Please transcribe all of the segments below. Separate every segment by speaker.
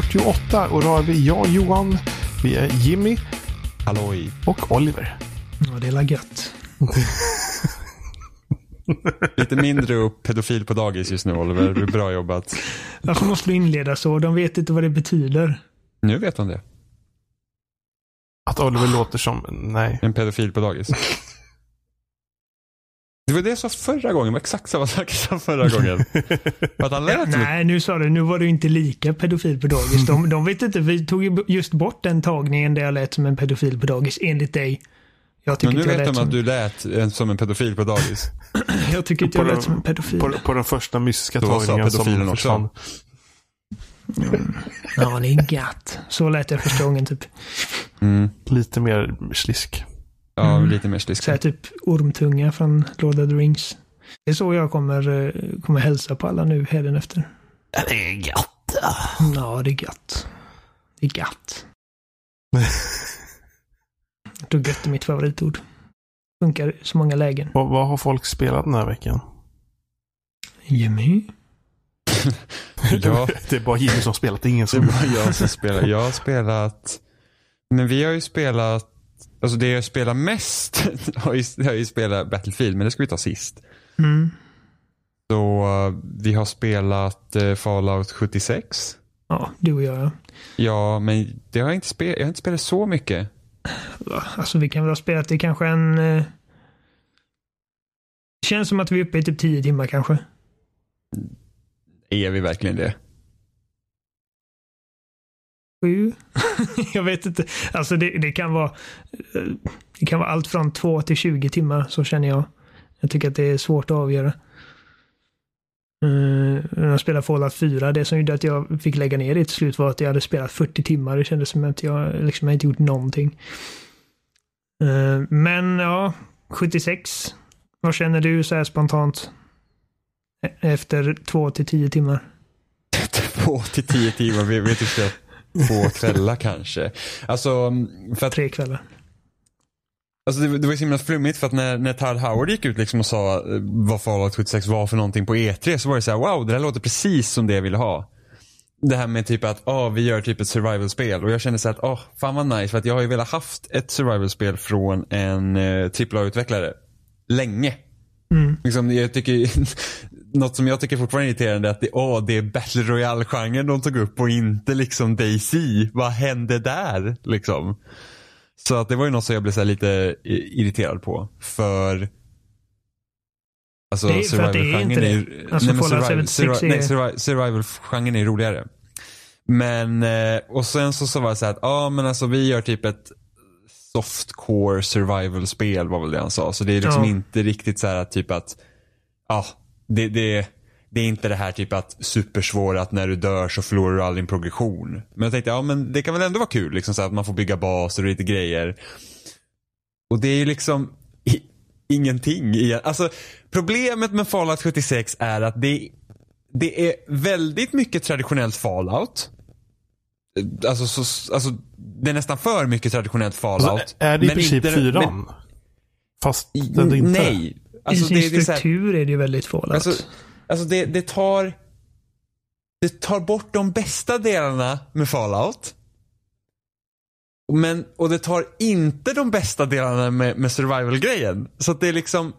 Speaker 1: Spelsnack avsnitt 248 och då har vi jag Johan, vi är Jimmy
Speaker 2: Halloj.
Speaker 1: och Oliver.
Speaker 3: Ja, det är la gött.
Speaker 2: Lite mindre upp pedofil på dagis just nu Oliver. Det är Bra jobbat.
Speaker 3: Varför måste du inleda så? De vet inte vad det betyder.
Speaker 2: Nu vet han det.
Speaker 1: Att Oliver låter som, nej.
Speaker 2: En pedofil på dagis. Det var det jag sa förra gången. Det var exakt samma sak jag sa förra gången. Att han lät
Speaker 3: Nej, nu sa du, nu var du inte lika pedofil på dagis. De, de vet inte, vi tog ju just bort den tagningen där jag lät som en pedofil på dagis, enligt dig. Jag tycker
Speaker 2: Men nu vet de
Speaker 3: som,
Speaker 2: att du lät en- som en pedofil på dagis.
Speaker 3: jag tycker inte jag
Speaker 1: På
Speaker 3: lät som en pedofil.
Speaker 1: På, på den första mystiska tagningen som
Speaker 2: pedofilen också.
Speaker 1: försvann.
Speaker 3: Ja, det är gött. Så lät jag första gången typ.
Speaker 2: Mm.
Speaker 1: Lite mer slisk.
Speaker 2: Ja,
Speaker 3: Mm.
Speaker 2: lite mer slisk.
Speaker 3: Så här, typ ormtunga från Lord of the Rings. Det är så jag kommer, eh, kommer hälsa på alla nu hädanefter.
Speaker 1: Det är gött.
Speaker 3: Ja, det är gött. Det är gött. Jag tror gött är mitt favoritord. Funkar i så många lägen.
Speaker 1: Vad, vad har folk spelat den här veckan?
Speaker 3: Jimmy?
Speaker 2: Ja.
Speaker 1: det är bara Jimmy som spelat, det är ingen
Speaker 2: Det är
Speaker 1: som...
Speaker 2: bara jag som spelar. Jag har spelat, men vi har ju spelat, alltså det jag spelar mest har har ju spelat Battlefield, men det ska vi ta sist.
Speaker 3: Mm.
Speaker 2: Så uh, vi har spelat uh, Fallout 76.
Speaker 3: Ja, du och jag ja.
Speaker 2: Ja, men det har jag inte spelat, jag har inte spelat så mycket.
Speaker 3: Alltså vi kan väl ha spelat det kanske en... Eh... Det känns som att vi är uppe i typ 10 timmar kanske.
Speaker 2: Är vi verkligen det?
Speaker 3: Sju? jag vet inte. Alltså det, det kan vara... Det kan vara allt från 2 till 20 timmar, så känner jag. Jag tycker att det är svårt att avgöra. Uh, när jag spelade Fallout 4, det som gjorde att jag fick lägga ner det till slut var att jag hade spelat 40 timmar. Det kändes som att jag liksom jag inte gjort någonting. Eh, men ja, 76. Vad känner du så här spontant? E- Efter 2 till 10 timmar?
Speaker 2: Två till tio timmar, vi vet inte. Två kvällar kanske. Alltså, för att
Speaker 3: Tre kvällar.
Speaker 2: Alltså det, det var ju så himla flummigt för att när, när Todd Howard gick ut liksom och sa eh, vad Fallout 76 var för någonting på E3 så var det så här: wow det där låter precis som det jag ville ha. Det här med typ att, ah vi gör typ ett survival-spel och jag kände så här att, ah fan vad nice för att jag har ju velat haft ett survival-spel från en eh, AAA-utvecklare länge.
Speaker 3: Mm.
Speaker 2: Liksom, jag tycker, något som jag tycker fortfarande är irriterande är att det, åh, det är Battle Royale-genren de tog upp och inte liksom DayZ. Vad hände där? Liksom. Så att det var ju något som jag blev så lite i- irriterad på. För Alltså
Speaker 3: Det är är
Speaker 2: survival-genren ju-
Speaker 3: Alltså,
Speaker 2: nej, survival-
Speaker 3: 76
Speaker 2: survi- nej,
Speaker 3: är-
Speaker 2: survi- survival-genren är roligare. Men, eh, och sen så, så var det så här att, ja men alltså vi gör typ ett softcore survival-spel var väl det han sa. Så det är liksom
Speaker 3: Ja.
Speaker 2: inte riktigt så här att typ att, ja, det, det, det är inte det här typ att supersvåra att när du dör så förlorar du all din progression. Men jag tänkte, ja men det kan väl ändå vara kul liksom så att man får bygga baser och lite grejer. Och det är ju liksom i, ingenting igen. Alltså problemet med Fallout 76 är att det, det är väldigt mycket traditionellt Fallout. Alltså, så, alltså det är nästan för mycket traditionellt Fallout.
Speaker 1: Alltså, är det i princip
Speaker 2: inte-
Speaker 1: fyran? Fast är inte
Speaker 2: Nej. Alltså,
Speaker 3: I sin
Speaker 2: det, det är här,
Speaker 3: struktur är det ju väldigt Fallout.
Speaker 2: Alltså, alltså det, det tar Det tar bort de bästa delarna med Fallout. Men, och det tar inte de bästa delarna med, med survival-grejen. Så att det är liksom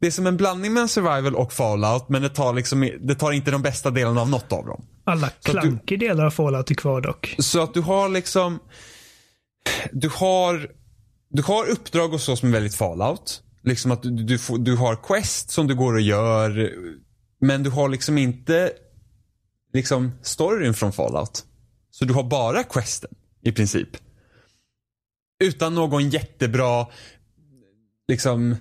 Speaker 2: Det är som en blandning mellan survival och Fallout men det tar liksom det tar inte de bästa delarna av något av dem.
Speaker 3: Alla klankiga delar av Fallout är kvar dock.
Speaker 2: Så att du har liksom Du har Du har uppdrag och så som är väldigt Fallout. Liksom att du, du, du har quest som du går och gör. Men du har liksom inte Liksom storyn från Fallout. Så du har bara questen i princip. Utan någon jättebra Liksom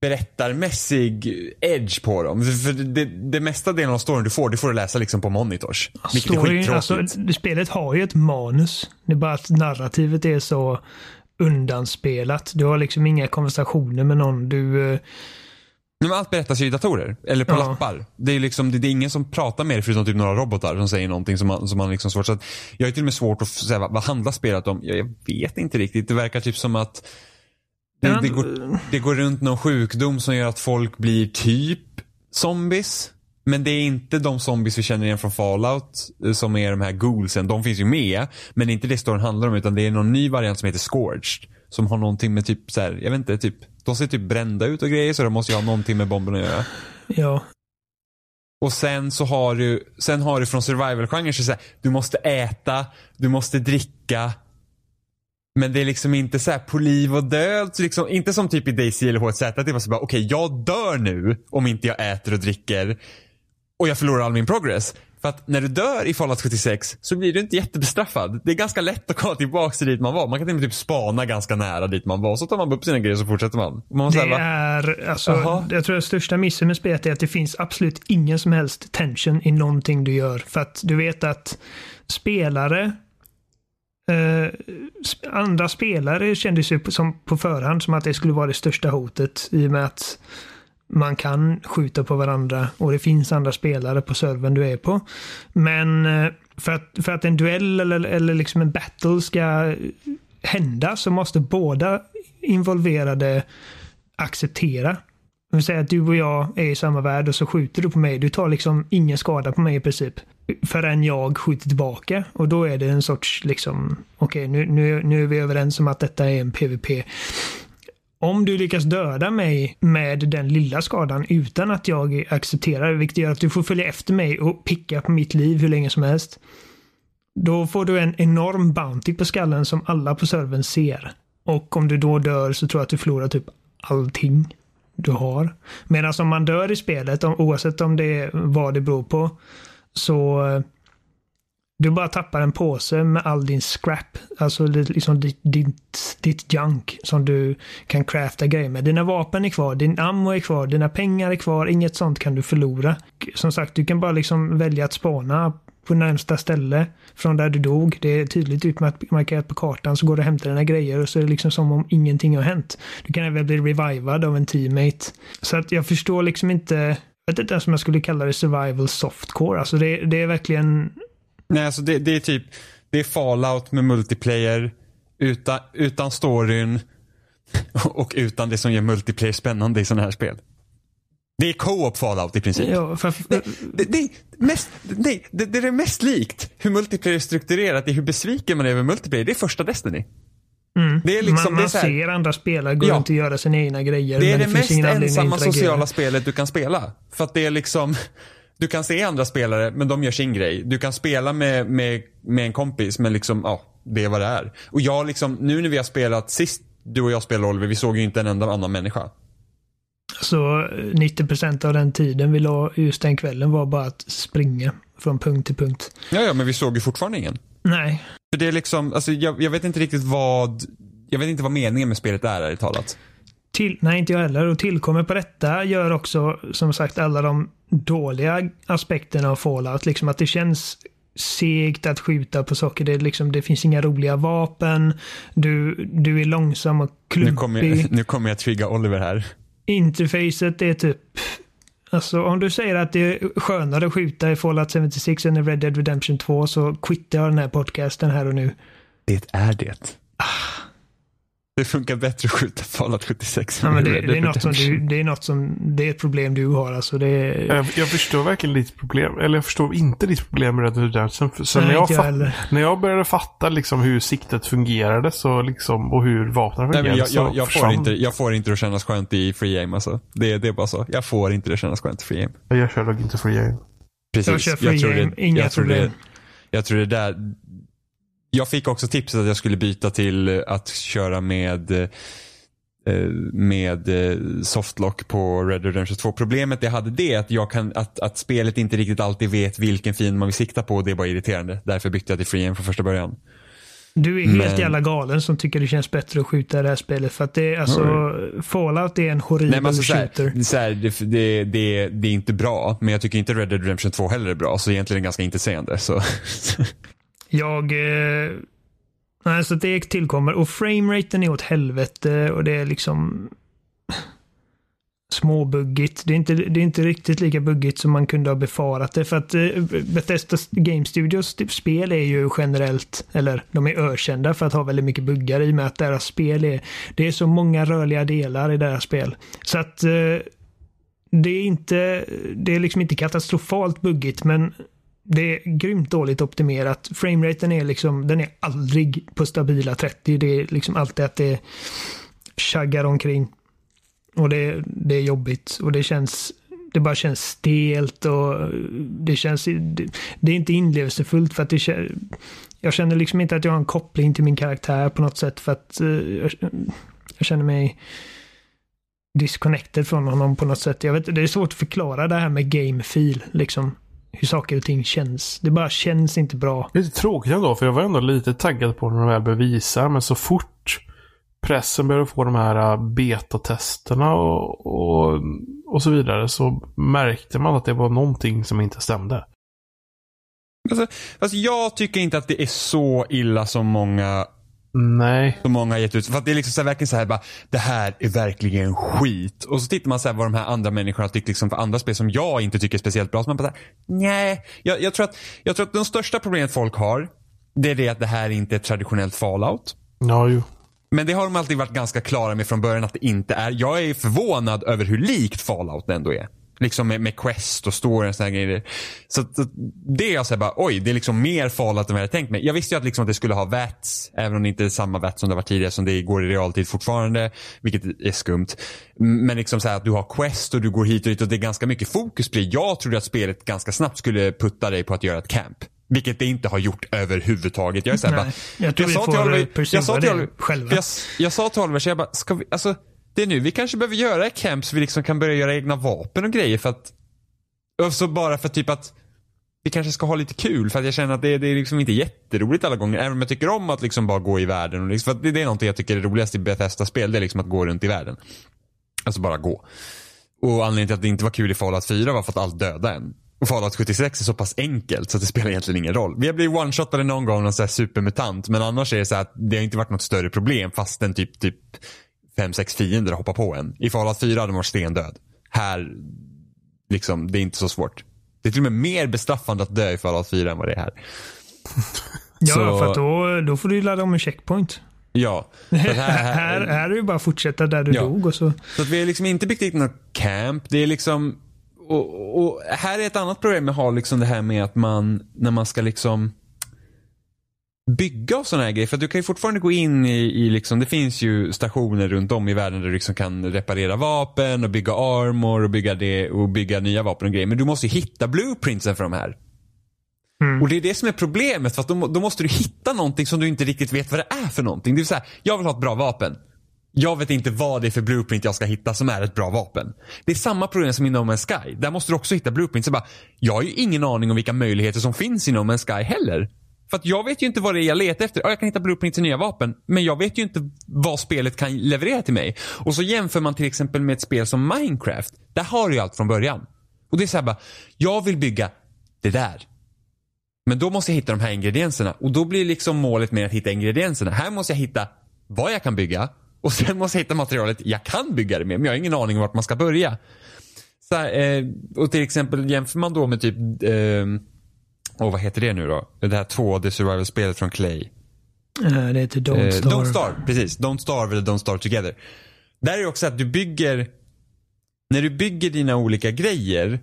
Speaker 2: berättarmässig edge på dem. För det, det mesta delen av storyn du får, det får du läsa liksom på monitors. Vilket är
Speaker 3: Storyn,
Speaker 2: skittråkigt.
Speaker 3: alltså, spelet har ju ett manus. Det är bara att narrativet är så undanspelat. Du har liksom inga konversationer med någon. Du... eh,
Speaker 2: men allt berättas ju i datorer. Eller på
Speaker 3: Ja.
Speaker 2: lappar. Det är, liksom, det, det är ingen som pratar med dig förutom typ några robotar som säger någonting som man, som man liksom svårt. Så att jag har till och med svårt att säga vad, vad handlar spelet om. Jag, jag vet inte riktigt. Det verkar typ som att det, det, går, det går runt någon sjukdom som gör att folk blir typ zombies. Men det är inte de zombies vi känner igen från Fallout eh, som är de här ghoulsen. De finns ju med. Men det är inte det storyn handlar om utan det är någon ny variant som heter Scorched. Som har någonting med typ så här, jag vet inte, typ, de ser typ brända ut och grejer så de måste ju ha någonting med bomben att göra.
Speaker 3: Ja.
Speaker 2: Och sen så har du, sen har du från survival-genren så här, du måste äta, du måste dricka. Men det är liksom inte så här på liv och död. Så liksom, inte som typ i Daisy eller HZ. Att det var så bara, okej okay, jag dör nu om inte jag äter och dricker. Och jag förlorar all min progress. För att när du dör i Fallout 76 så blir du inte jättebestraffad. Det är ganska lätt att komma tillbaka till dit man var. Man kan till och med typ spana ganska nära dit man var. Så tar man upp sina grejer så fortsätter man. man
Speaker 3: det är, alltså, Aha. jag tror att största missen med spelet är att det finns absolut ingen som helst tension i någonting du gör. För att du vet att spelare Uh, andra spelare kändes ju som på förhand som att det skulle vara det största hotet i och med att man kan skjuta på varandra och det finns andra spelare på servern du är på. Men eh, för att, för att en duell eller, eller liksom en battle ska hända så måste båda involverade acceptera. Det vill säga att du och jag är i samma värld och så skjuter du på mig. Du tar liksom ingen skada på mig i princip förrän jag skjuter tillbaka. Och då är det en sorts liksom, okej okay, nu, nu, nu är vi överens om att detta är en PVP. Om du lyckas döda mig med den lilla skadan utan att jag accepterar, vilket gör att du får följa efter mig och picka på mitt liv hur länge som helst. Då får du en enorm bounty på skallen som alla på servern ser. Och om du då dör så tror jag att du förlorar typ allting du har. Medan om man dör i spelet, oavsett om det är vad det beror på, så eh, du bara tappar en påse med all din scrap. Alltså liksom ditt, ditt, ditt junk som du kan crafta grejer med. Dina vapen är kvar, din ammo är kvar, dina pengar är kvar. Inget sånt kan du förlora. Som sagt, du kan bara liksom välja att spana på närmsta ställe från där du dog. Det är tydligt utmarkerat på kartan så går du och hämtar dina grejer och så är det liksom som om ingenting har hänt. Du kan även bli revivad av en teammate. Så att jag förstår liksom inte jag vet inte ens om jag skulle kalla det survival softcore. Alltså det, det är verkligen...
Speaker 2: Nej, alltså det, det, är typ, det är fallout med multiplayer, utan, utan storyn och utan det som gör multiplayer spännande i sådana här spel. Det är co-op fallout i princip.
Speaker 3: Ja, för...
Speaker 2: det, det, det, mest, det, det är mest likt hur multiplayer är strukturerat i hur besviken man är över multiplayer. Det är första Destiny.
Speaker 3: Mm. Det är liksom, man, man det är här, ser andra spelare gå ja, runt och göra sina egna grejer.
Speaker 2: Det är det, det mest ensamma sociala spelet du kan spela. För att det är liksom, du kan se andra spelare men de gör sin grej. Du kan spela med, med, med en kompis men liksom, ja, det är vad det är. Och jag liksom, nu när vi har spelat, sist du och jag spelade Oliver, vi såg ju inte en enda annan människa.
Speaker 3: Så 90% av den tiden vi la just den kvällen var bara att springa från punkt till punkt.
Speaker 2: Ja, ja, men vi såg ju fortfarande ingen.
Speaker 3: Nej.
Speaker 2: För det är liksom, alltså jag, jag vet inte riktigt vad, jag vet inte vad meningen med spelet är ärligt talat.
Speaker 3: Till, nej, inte jag heller. Och tillkommer på detta gör också, som sagt, alla de dåliga aspekterna av Fallout. Liksom att det känns segt att skjuta på saker. Det, liksom, det finns inga roliga vapen. Du, du är långsam och klumpig.
Speaker 2: Nu kommer jag, nu kommer jag trigga Oliver här.
Speaker 3: Interfacet är typ Alltså om du säger att det är skönare att skjuta i Fallout 76 än i Red Dead Redemption 2 så quittar jag den här podcasten här och nu.
Speaker 2: Det är det. Ah. Det funkar bättre att skjuta Fallout 76
Speaker 3: ja, men det, det, är något som du, det är något som, det är ett problem du har alltså. Det är...
Speaker 1: jag, jag förstår verkligen ditt problem, eller jag förstår inte ditt problem med Red Dead Redemption. Så Nej, när, jag fatt, när jag började fatta liksom hur siktet fungerade så liksom, och hur vapnen fungerade
Speaker 2: Nej, jag, jag, jag, får inte, jag får inte det att kännas skönt i free aim alltså. Det, det är bara så. Jag får inte det att kännas skönt i free aim.
Speaker 1: Jag kör dock inte free aim.
Speaker 2: Precis.
Speaker 3: Jag kör free jag aim, det, inga
Speaker 2: jag tror
Speaker 3: problem. Det,
Speaker 2: jag tror det där, jag fick också tipset att jag skulle byta till att köra med eh, med eh, softlock på Red Dead Redemption 2. Problemet jag hade det att, jag kan, att, att spelet inte riktigt alltid vet vilken fin man vill sikta på. Det är bara irriterande. Därför bytte jag till free från första början.
Speaker 3: Du är helt Men... jävla galen som tycker det känns bättre att skjuta i det här spelet. För att det är alltså, mm. Fallout är en horribel Nej, alltså, shooter.
Speaker 2: Så här, det, det, det, det, är inte bra, men jag tycker inte Red Dead Redemption 2 heller är bra. Så egentligen är det ganska intetsägande. Så.
Speaker 3: Jag... Eh, nej, så det tillkommer. Och frameraten är åt helvete och det är liksom småbuggigt. Det är, inte, det är inte riktigt lika buggigt som man kunde ha befarat det. För att eh, Bethesda Game Studios typ, spel är ju generellt, eller de är ökända för att ha väldigt mycket buggar i och med att deras spel är, det är så många rörliga delar i deras spel. Så att eh, det är inte, det är liksom inte katastrofalt buggigt men det är grymt dåligt optimerat. Frameraten är liksom, den är aldrig på stabila 30. Det är liksom alltid att det chaggar omkring. Och det, det är jobbigt och det känns det bara känns stelt och det känns, det, det är inte inlevelsefullt för att det jag känner liksom inte att jag har en koppling till min karaktär på något sätt för att eh, jag, jag, känner mig disconnected från honom på något sätt. Jag vet, det är svårt att förklara det här med game feel liksom hur saker och ting känns. Det bara känns inte bra.
Speaker 1: Det är lite tråkigt ändå, för jag var ändå lite taggad på när de väl bevisar, men så fort pressen började få de här äh, betatesterna och, och, och så vidare så märkte man att det var någonting som inte stämde.
Speaker 2: Alltså, alltså jag tycker inte att det är så illa som många
Speaker 1: Nej.
Speaker 2: Som många har gett ut. För att det är liksom så här, verkligen så här bara, det här är verkligen skit. Och så tittar man så här vad de här andra människorna tycker liksom för andra spel som jag inte tycker är speciellt bra. Så man bara nej. Jag, jag, tror att, jag tror att de största problemet folk har, det är det att det här inte är ett traditionellt fallout.
Speaker 1: Ja, jo.
Speaker 2: Men det har de alltid varit ganska klara med från början att det inte är. Jag är förvånad över hur likt fallout det ändå är. Liksom med, med Quest och Store och sådana grejer. Så, så det är jag säger bara, oj, det är liksom mer Fallout än vad jag hade tänkt mig. Jag visste ju att, liksom att det skulle ha VATS, även om det inte är samma VATS som det var tidigare, som det går i realtid fortfarande, vilket är skumt. Men liksom så att du har Quest och du går hit och dit och det är ganska mycket fokus på det. Jag trodde att spelet ganska snabbt skulle putta dig på att göra ett camp. Vilket det inte har gjort överhuvudtaget. Jag är såhär bara.
Speaker 3: Jag jag vi får Oliver, jag sa till Oliver.
Speaker 2: Jag, jag sa till Oliver, så jag bara, ska vi, alltså det är nu vi kanske behöver göra ett camp så vi liksom kan börja göra egna vapen och grejer för att och så bara för typ att vi kanske ska ha lite kul för att jag känner att det, det är liksom inte jätteroligt alla gånger. Även om jag tycker om att liksom bara gå i världen. Och liksom, för det, det är någonting jag tycker är roligast i Bethesda-spel. Det är liksom att gå runt i världen. Alltså bara gå. Och anledningen till att det inte var kul i Fallout 4 var för att allt döda en. Och Fallout 76 är så pass enkelt så att det spelar egentligen ingen roll. Vi har blivit one-shotade någon gång av någon så här supermutant. Men annars är det så att det har inte varit något större problem fast den typ, typ fem, sex fiender hoppar på en. I Fallout 4 hade man varit stendöd. Här, liksom, det är inte så svårt. Det är till och med mer bestraffande att dö i Fallout 4 än vad det är här.
Speaker 3: ja, så... för att då, då får du ladda om en checkpoint.
Speaker 2: Ja.
Speaker 3: Här, här, här, här är det ju bara att fortsätta där du ja. dog och så.
Speaker 2: Så att vi har liksom inte byggt dit något camp. Det är liksom och, och, här är ett annat problem med att ha liksom det här med att man, när man ska liksom bygga och sådana här grejer. För du kan ju fortfarande gå in i, i liksom, det finns ju stationer runt om i världen där du liksom kan reparera vapen och bygga armor och bygga det och bygga nya vapen och grejer. Men du måste ju hitta blueprintsen för de här. Mm. Och det är det som är problemet för att då, då, måste du hitta någonting som du inte riktigt vet vad det är för någonting. Det vill säga, jag vill ha ett bra vapen. Jag vet inte vad det är för blueprint jag ska hitta som är ett bra vapen. Det är samma problem som i No Man's Sky. Där måste du också hitta blueprint. Så bara, jag har ju ingen aning om vilka möjligheter som finns i No Man's Sky heller. För att jag vet ju inte vad det är jag letar efter. Ja, jag kan hitta blueprint till nya vapen. Men jag vet ju inte vad spelet kan leverera till mig. Och så jämför man till exempel med ett spel som Minecraft. Där har du ju allt från början. Och det är såhär bara, jag vill bygga det där. Men då måste jag hitta de här ingredienserna. Och då blir liksom målet med att hitta ingredienserna. Här måste jag hitta vad jag kan bygga. Och sen måste jag hitta materialet jag kan bygga det med. Men jag har ingen aning om vart man ska börja. Så här, eh, och till exempel jämför man då med typ eh, och vad heter det nu då? Det här 2D survival-spelet från Clay.
Speaker 3: Uh, det heter Don't Starve.
Speaker 2: Don't Starve, precis. Don't Starve eller Don't Starve Together. Där är det också att du bygger, när du bygger dina olika grejer,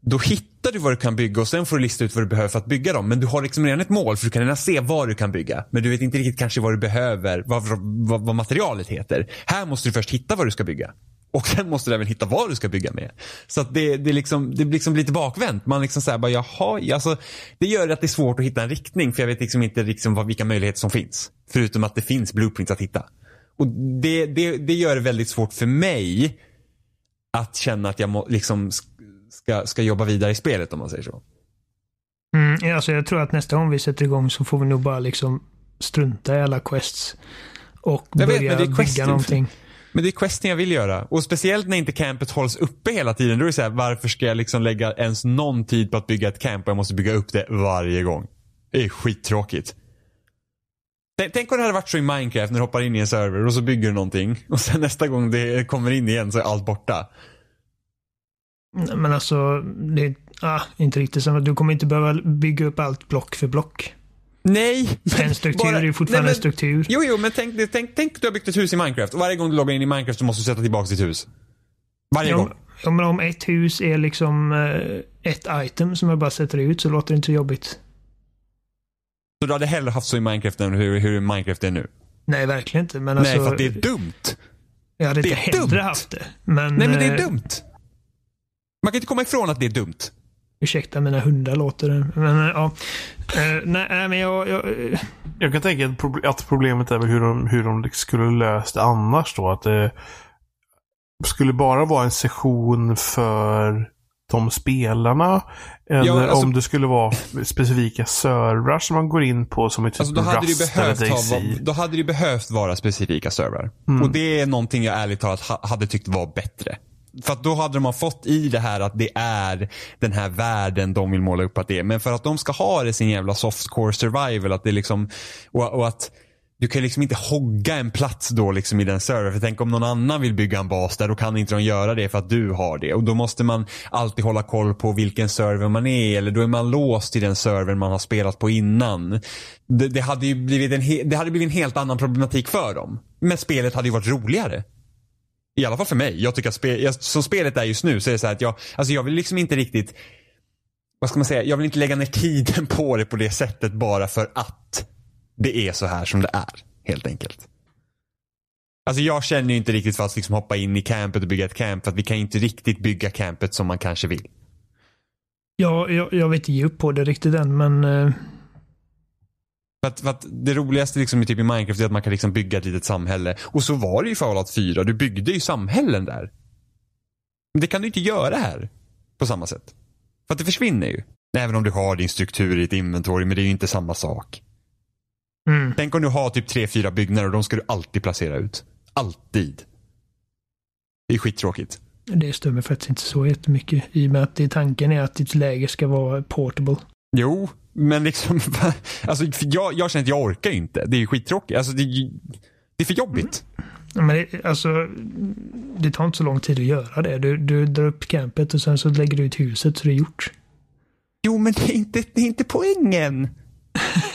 Speaker 2: då hittar Hittar du vad du kan bygga och sen får du lista ut vad du behöver för att bygga dem. Men du har liksom redan ett mål för du kan redan se vad du kan bygga. Men du vet inte riktigt kanske vad du behöver, vad, vad, vad materialet heter. Här måste du först hitta vad du ska bygga. Och sen måste du även hitta vad du ska bygga med. Så att det, det, liksom, det blir liksom lite bakvänt. Man liksom säger bara jaha, alltså, det gör att det är svårt att hitta en riktning för jag vet liksom inte liksom vad, vilka möjligheter som finns. Förutom att det finns blueprints att hitta. Och det, det, det gör det väldigt svårt för mig att känna att jag må, liksom ska, ska jobba vidare i spelet om man säger så.
Speaker 3: Mm, alltså jag tror att nästa gång vi sätter igång så får vi nog bara liksom strunta i alla quests. Och jag börja vet, bygga någonting.
Speaker 2: Men det är questen jag vill göra. Och speciellt när inte campet hålls uppe hela tiden. Då är det så här, varför ska jag liksom lägga ens någon tid på att bygga ett camp och jag måste bygga upp det varje gång. Det är skittråkigt. Tänk om det hade varit så i Minecraft när du hoppar in i en server och så bygger du någonting. Och sen nästa gång det kommer in igen så är allt borta.
Speaker 3: Men alltså, det är ah, inte riktigt att du kommer inte behöva bygga upp allt block för block.
Speaker 2: Nej.
Speaker 3: En struktur bara, är ju fortfarande nej, men, en struktur.
Speaker 2: Jo, jo, men tänk, tänk, tänk du har byggt ett hus i Minecraft och varje gång du loggar in i Minecraft så måste du sätta tillbaka ditt hus. Varje jo, gång.
Speaker 3: om, om ett hus är liksom eh, ett item som jag bara sätter ut så låter det inte så jobbigt.
Speaker 2: Så du hade hellre haft så i Minecraft än hur, hur Minecraft är nu?
Speaker 3: Nej, verkligen inte. Men alltså,
Speaker 2: Nej, för att det är dumt.
Speaker 3: Jag hade
Speaker 2: det
Speaker 3: inte
Speaker 2: är
Speaker 3: hellre
Speaker 2: dumt.
Speaker 3: haft det. Men,
Speaker 2: Nej, men det är
Speaker 3: eh,
Speaker 2: dumt. Man kan inte komma ifrån att det är dumt.
Speaker 3: Ursäkta, mina hundar låter det. Men eh, ja. Eh, nej, nej, men jag... jag eh,
Speaker 1: Jag kan tänka att proble- att problemet är väl hur de, hur de liksom skulle löst det annars då. Att det skulle bara vara en session för de spelarna. Eller
Speaker 2: Ja, alltså-
Speaker 1: om det skulle vara specifika servrar som man går in på som är typ
Speaker 2: Alltså, då, hade det
Speaker 1: Rust eller
Speaker 2: behövt ha, då hade det behövt vara specifika servrar.
Speaker 1: Mm.
Speaker 2: Och det är någonting jag ärligt talat ha, hade tyckt var bättre. För att då hade man fått i det här att det är den här världen de vill måla upp att det är. Men för att de ska ha det sin jävla softcore survival, att det liksom, och, och att du kan liksom inte hogga en plats då liksom i den servern. För tänk om någon annan vill bygga en bas där, då kan inte de göra det för att du har det. Och då måste man alltid hålla koll på vilken server man är eller då är man låst i den servern man har spelat på innan. Det, det, hade ju blivit en det hade blivit en helt annan problematik för dem. Men spelet hade ju varit roligare. I alla fall för mig. Jag tycker att spel, jag, som spelet är just nu så är det så här att jag, alltså jag vill liksom inte riktigt, vad ska man säga, jag vill inte lägga ner tiden på det på det sättet bara för att det är så här som det är. Helt enkelt. Alltså jag känner ju inte riktigt för att liksom hoppa in i campet och bygga ett camp för att vi kan ju inte riktigt bygga campet som man kanske vill.
Speaker 3: ja, jag, jag vet inte ge upp på det riktigt än, men... Eh,
Speaker 2: för att, för att det roligaste liksom i, typ i Minecraft är att man kan liksom bygga ett litet samhälle. Och så var det ju i Fallout 4. Du byggde ju samhällen där. Men det kan du inte göra här. På samma sätt. För att det försvinner ju. Även om du har din struktur i ditt inventory, men det är ju inte samma sak.
Speaker 3: Mm.
Speaker 2: Tänk om du har typ tre, fyra byggnader och de ska du alltid placera ut. Alltid. Det är skittråkigt.
Speaker 3: Det mig faktiskt inte så jättemycket. I och med att det, tanken är att ditt läge ska vara portable.
Speaker 2: Jo, men liksom, alltså, jag, jag känner att jag orkar inte. Det är skittråkigt. Alltså, det, är det är för jobbigt.
Speaker 3: Ja, Men det, alltså, det tar inte så lång tid att göra det. Du, du drar upp campet och sen så lägger du ut huset så det är gjort.
Speaker 2: Jo, men det är inte, det är inte poängen.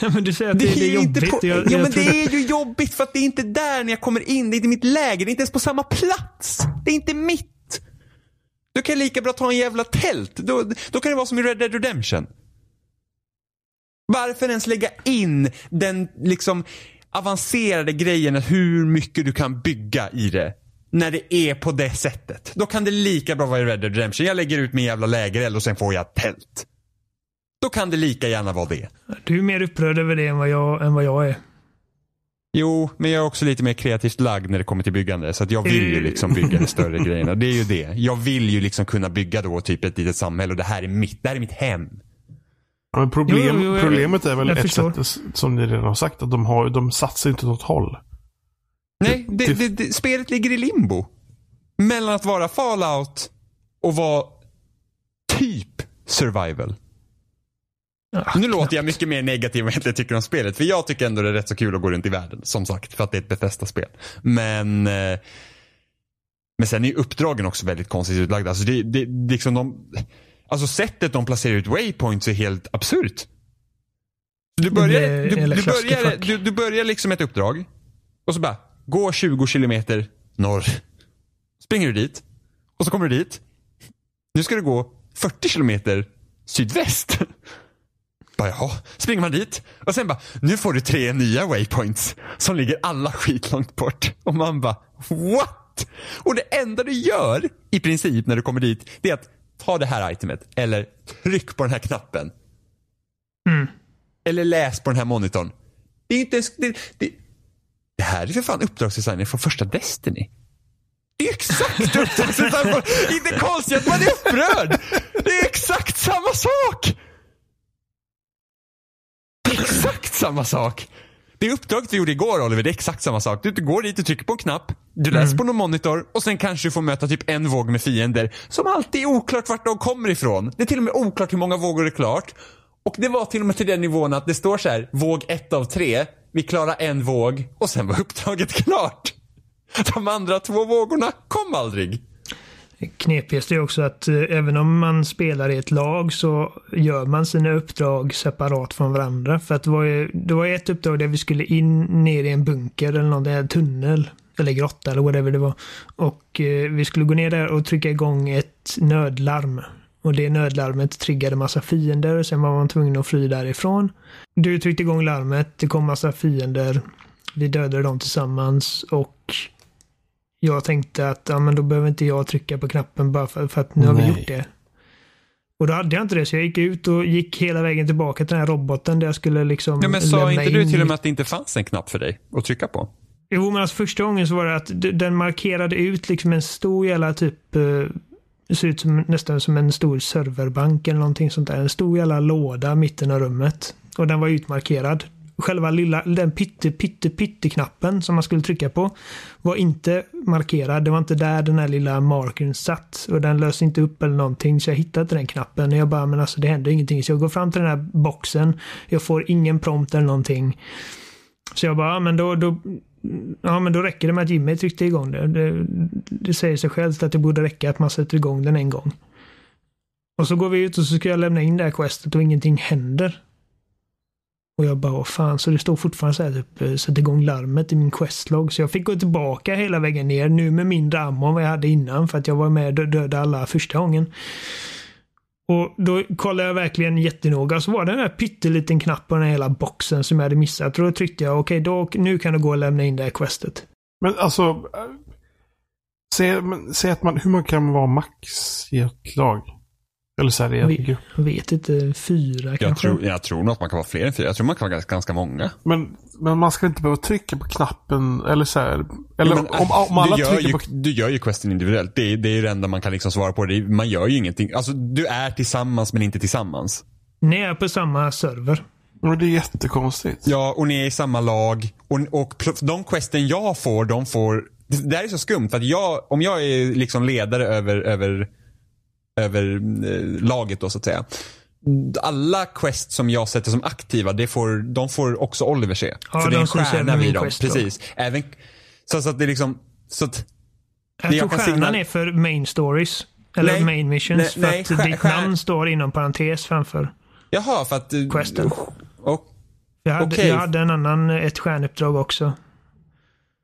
Speaker 3: men du säger att det, det, är
Speaker 2: ju inte
Speaker 3: jobbigt.
Speaker 2: på-
Speaker 3: Jag,
Speaker 2: ja,
Speaker 3: jag
Speaker 2: men det är ju jobbigt för att det är inte där när jag kommer in. Det är inte mitt läge. Det är inte ens på samma plats. Det är inte mitt. Du kan lika bra ta en jävla tält. Då, då kan det vara som i Red Dead Redemption. Varför ens lägga in den liksom avancerade grejen att hur mycket du kan bygga i det. När det är på det sättet. Då kan det lika bra vara i Red Dead Redemption. Jag lägger ut min jävla lägereld och sen får jag tält. Då kan det lika gärna vara det.
Speaker 3: Du är mer upprörd över det än vad jag, än vad jag är.
Speaker 2: Jo, men jag är också lite mer kreativt lagd när det kommer till byggande. Så att jag vill ju liksom bygga de större grejerna. Det är ju det. Jag vill ju liksom kunna bygga då typ ett litet samhälle och det här är mitt, det här är mitt hem.
Speaker 1: Ja, Men problem,
Speaker 3: Jo, jo, jo,
Speaker 1: problemet är väl ett sätt, som ni redan har sagt, att de, har, de satsar inte åt något håll.
Speaker 2: Nej, det,
Speaker 1: det-
Speaker 2: det, det, spelet ligger i limbo. Mellan att vara Fallout och vara typ survival.
Speaker 3: Ja,
Speaker 2: Nu låter jag mycket mer negativ än jag tycker om spelet. För jag tycker ändå det är rätt så kul att gå runt i världen. Som sagt, för att det är ett Bethesda-spel. Men Men sen är ju uppdragen också väldigt konstigt utlagda. Alltså det, det, liksom de, alltså sättet de placerar ut waypoints är helt absurt. Du börjar, du, du, börjar, du, du börjar liksom ett uppdrag. Och så bara, gå 20 kilometer norr. Springer du dit. Och så kommer du dit. Nu ska du gå 40 kilometer sydväst. Bara, jaha, springer man dit. Och sen bara, nu får du tre nya waypoints. Som ligger alla skitlångt bort. Och man bara, what? Och det enda du gör i princip när du kommer dit, det är att ta det här itemet. Eller tryck på den här knappen.
Speaker 3: Mm.
Speaker 2: Eller läs på den här monitorn. Det är inte ens, det, det, det här är för fan uppdragsdesignen från första Destiny. Det är exakt uppdragsdesign. inte konstigt att man är upprörd. Det är exakt samma sak. Det är exakt samma sak. Det uppdraget vi gjorde igår Oliver, det är exakt samma sak. Du går dit, du trycker på en knapp, du läser på någon monitor och sen kanske du får möta typ en våg med fiender. Som alltid är oklart vart de kommer ifrån. Det är till och med oklart hur många vågor det är klart. Och det var till och med till den nivån att det står så här, våg ett av tre. Vi klarar en våg och sen var uppdraget klart. De andra två vågorna kom aldrig.
Speaker 3: Knepigast är också att eh, även om man spelar i ett lag så gör man sina uppdrag separat från varandra. För att det var ju, det var ett uppdrag där vi skulle in ner i en bunker eller någon där tunnel. eller grotta eller whatever det var. Och eh, vi skulle gå ner där och trycka igång ett nödlarm. Och det nödlarmet triggade massa fiender och sen var man tvungen att fly därifrån. Du tryckte igång larmet, det kom massa fiender. Vi dödade dem tillsammans och jag tänkte att ja, men då behöver inte jag trycka på knappen bara för, för att nu har vi gjort det. Och då hade jag inte det, så jag gick ut och gick hela vägen tillbaka till den här roboten där jag skulle liksom
Speaker 2: Ja, men sa
Speaker 3: lämna
Speaker 2: inte du till och med att det inte fanns en knapp för dig att trycka på?
Speaker 3: Jo, men alltså första gången så var det att den markerade ut liksom en stor jävla typ eh, ser ut som, nästan som en stor serverbank eller någonting sånt där. En stor jävla låda i mitten av rummet. Och den var utmarkerad. Själva lilla, den pytte, pytte, pytte knappen som man skulle trycka på var inte markerad. Det var inte där den här lilla markern satt. Och den löste inte upp eller någonting. Så jag hittade inte den knappen. Och jag bara, men alltså det händer ingenting. Så jag går fram till den här boxen. Jag får ingen prompt eller någonting. Så jag bara, ja, men då, då, ja, men då räcker det med att Jimmy tryckte igång det. det. Det säger sig självt att det borde räcka att man sätter igång den en gång. Och så går vi ut och så ska jag lämna in det här questet och ingenting händer. Och jag bara, vad fan, så det står fortfarande så här typ, eh, sätt igång larmet i min questlog. Så jag fick gå tillbaka hela vägen ner, nu med mindre ammo än vad jag hade innan, för att jag var med och dödade alla första gången. Och då kollade jag verkligen jättenoga, så var det den där pytteliten knapp på den här hela boxen som jag hade missat. Och då tryckte jag, okej, okay, nu kan du gå och lämna in det här questet.
Speaker 1: Men alltså. Eh, äh, Säg, men, säg att man, hur man kan vara max i ett lag? Eller så här i en
Speaker 3: Vi-
Speaker 1: grupp.
Speaker 3: Jag vet inte, fyra
Speaker 2: Jag
Speaker 3: kanske?
Speaker 2: tror, jag tror nog att man kan vara fler än fyra. Jag tror man kan vara ganska, ganska många.
Speaker 1: Men, men man ska inte behöva trycka på knappen eller så här. Eller
Speaker 2: men,
Speaker 1: om, om alla trycker
Speaker 2: ju,
Speaker 1: på...
Speaker 2: du gör ju questen individuellt. Det är, det är det enda man kan liksom svara på. Det är, man gör ju ingenting. Alltså du är tillsammans men inte tillsammans.
Speaker 3: Ni är på samma server.
Speaker 1: Men det är jättekonstigt.
Speaker 2: Ja, och ni är i samma lag. Och, och de questen jag får, de får... Det där är så skumt för att jag, om jag är liksom ledare över, över, över eh, laget då så att säga. Alla quest som jag sätter som aktiva, det får, de får också Oliver se.
Speaker 3: Ja,
Speaker 2: för det är en stjärna vid dem.
Speaker 3: quest då.
Speaker 2: Precis. Även, så, så att det är liksom, så att
Speaker 3: Jag
Speaker 2: jag
Speaker 3: tror
Speaker 2: kan
Speaker 3: stjärnan är för main stories. Eller
Speaker 2: Nej,
Speaker 3: main missions.
Speaker 2: nej,
Speaker 3: för
Speaker 2: nej,
Speaker 3: att
Speaker 2: stjär-
Speaker 3: ditt
Speaker 2: stjär-
Speaker 3: namn står inom parentes framför.
Speaker 2: Jaha, för att...
Speaker 3: Questen.
Speaker 2: Och,
Speaker 3: Jag hade,
Speaker 2: Okej.
Speaker 3: jag hade en annan, ett stjärnuppdrag också.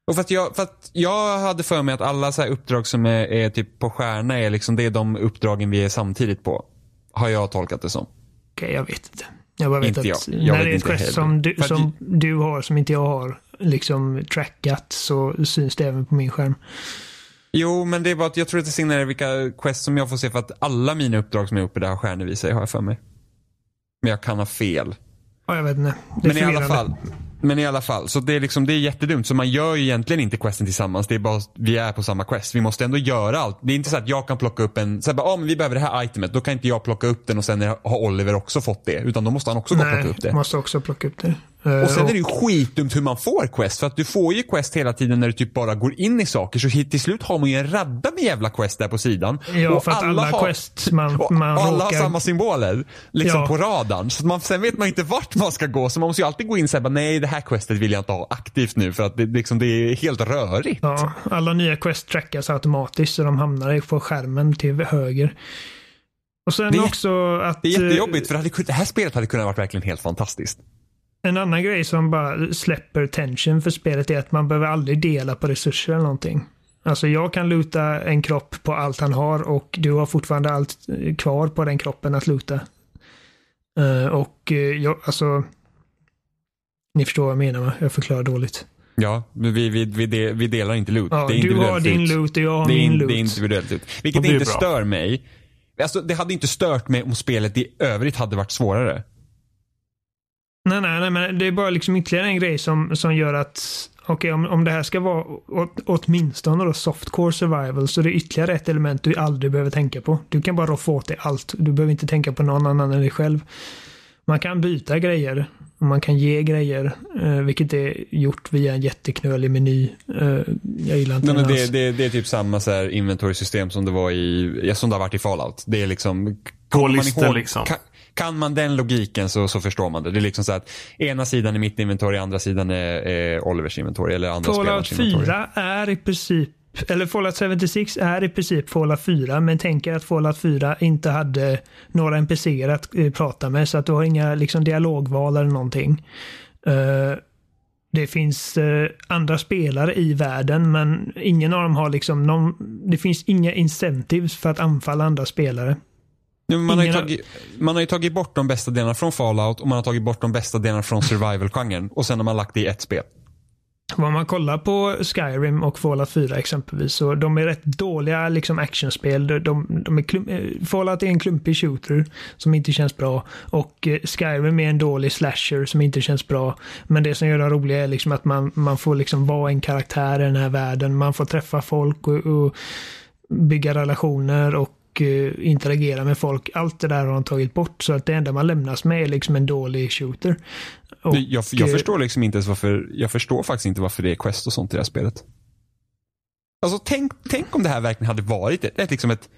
Speaker 2: Och för, att jag, för att jag hade för mig att alla så här uppdrag som är, är typ på stjärna är liksom det är de uppdragen vi är samtidigt på. Har jag tolkat det som.
Speaker 3: Okej, jag vet inte. Jag bara vet
Speaker 2: Inte
Speaker 3: att
Speaker 2: jag. Jag
Speaker 3: när
Speaker 2: vet
Speaker 3: det är ett quest som, du,
Speaker 2: att
Speaker 3: som du har som inte jag har liksom trackat så syns det även på min skärm.
Speaker 2: Jo, men det är bara att jag tror att det signalerar vilka quest som jag får se för att alla mina uppdrag som är uppe där har stjärnor sig har jag för mig. Men jag kan ha fel.
Speaker 3: Ja, jag vet inte. Det är
Speaker 2: Men i alla fall. Men i alla fall, så det är liksom, det är jättedumt. Så man gör ju egentligen inte questen tillsammans. Det är bara, vi är på samma quest. Vi måste ändå göra allt. Det är inte så att jag kan plocka upp en, så här, bara, ah, men vi behöver det här itemet. Då kan inte jag plocka upp den och sen har Oliver också fått det. Utan då måste han också och plocka
Speaker 3: Nej,
Speaker 2: upp det.
Speaker 3: måste också plocka upp det. Eh,
Speaker 2: Och sen är det ju skitdumt hur man får quest. För att du får ju quest hela tiden när du typ bara går in i saker. Så till slut har man ju en radda med jävla quest där på sidan.
Speaker 3: Ja,
Speaker 2: och
Speaker 3: för att alla
Speaker 2: har,
Speaker 3: quest man- man
Speaker 2: alla
Speaker 3: råkar-
Speaker 2: har samma symboler. Liksom
Speaker 3: Ja.
Speaker 2: på radarn. Så man, sen vet man inte vart man ska gå. Så man måste ju alltid gå in och säga nej det här questet vill jag inte ha aktivt nu. För att det, liksom, det är helt rörigt.
Speaker 3: Ja, alla nya quest trackas automatiskt så de hamnar på skärmen till höger. Och sen
Speaker 2: Det är-
Speaker 3: också att...
Speaker 2: Det är
Speaker 3: eh,
Speaker 2: jättejobbigt för det, hade, det här spelet hade kunnat vara verkligen helt fantastiskt.
Speaker 3: En annan grej som bara släpper tension för spelet är att man behöver aldrig dela på resurser eller någonting. Alltså jag kan luta en kropp på allt han har och du har fortfarande allt eh, kvar på den kroppen att luta. Eh, och eh, jag, alltså... Ni förstår vad jag menar va? Jag förklarar dåligt.
Speaker 2: Ja, vi, vi, vi, de, vi delar inte loot.
Speaker 3: Ja,
Speaker 2: det är
Speaker 3: du har
Speaker 2: individuellt
Speaker 3: din loot och jag har
Speaker 2: det är,
Speaker 3: min
Speaker 2: in-
Speaker 3: loot.
Speaker 2: Det är individuellt ut. Vilket inte
Speaker 1: bra.
Speaker 2: stör mig. Alltså, det hade inte stört mig om spelet i övrigt hade varit svårare.
Speaker 3: Nej, nej, nej, men det är bara liksom ytterligare en grej som, som gör att Okej, om, om det här ska vara åt, åtminstone då softcore survival så det är ytterligare ett element du aldrig behöver tänka på. Du kan bara roffa åt dig allt. Du behöver inte tänka på någon annan än dig själv. Man kan byta grejer och man kan ge grejer, eh, vilket är gjort via en jätteknölig meny. Eh, jag gillar inte
Speaker 2: Nej, men det,
Speaker 3: alls.
Speaker 2: det, det är typ samma så här inventory-system som det var i, ja, som det har varit i Fallout. Det är liksom,
Speaker 1: På listor liksom.
Speaker 2: Kan, kan man den logiken så, så förstår man det. Det är liksom så att ena sidan är mitt inventory, andra sidan är, är Olivers inventory eller andra
Speaker 3: Fallout
Speaker 2: spelarens inventory.
Speaker 3: 4 är i princip, eller Fallout 76 är i princip Fallout 4, men tänk er att Fallout 4 inte hade några NPCer att eh, prata med, så att du har inga liksom, dialogval eller någonting. Eh, Det finns eh, andra spelare i världen men ingen av dem har liksom någon, det finns inga incentives för att anfalla andra spelare.
Speaker 2: Ja, man, har tagit, man har ju tagit bort de bästa delarna från Fallout och man har tagit bort de bästa delarna från survival-genren. Och sen har man lagt det i ett spel.
Speaker 3: Om man kollar på Skyrim och Fallout 4 exempelvis så de är rätt dåliga liksom actionspel. De, de, de är klum, eh, Fallout är en klumpig shooter som inte känns bra och eh, Skyrim är en dålig slasher som inte känns bra. Men det som gör det roliga är liksom att man, man får liksom vara en karaktär i den här världen. Man får träffa folk och, och bygga relationer och eh, interagera med folk. Allt det där har de tagit bort så att det enda man lämnas med är liksom en dålig shooter. Och,
Speaker 2: jag, jag
Speaker 3: eh,
Speaker 2: förstår liksom inte ens varför, jag förstår faktiskt inte varför det är quest och sånt i det här spelet. Alltså tänk, tänk om det här verkligen hade varit ett, ett, liksom ett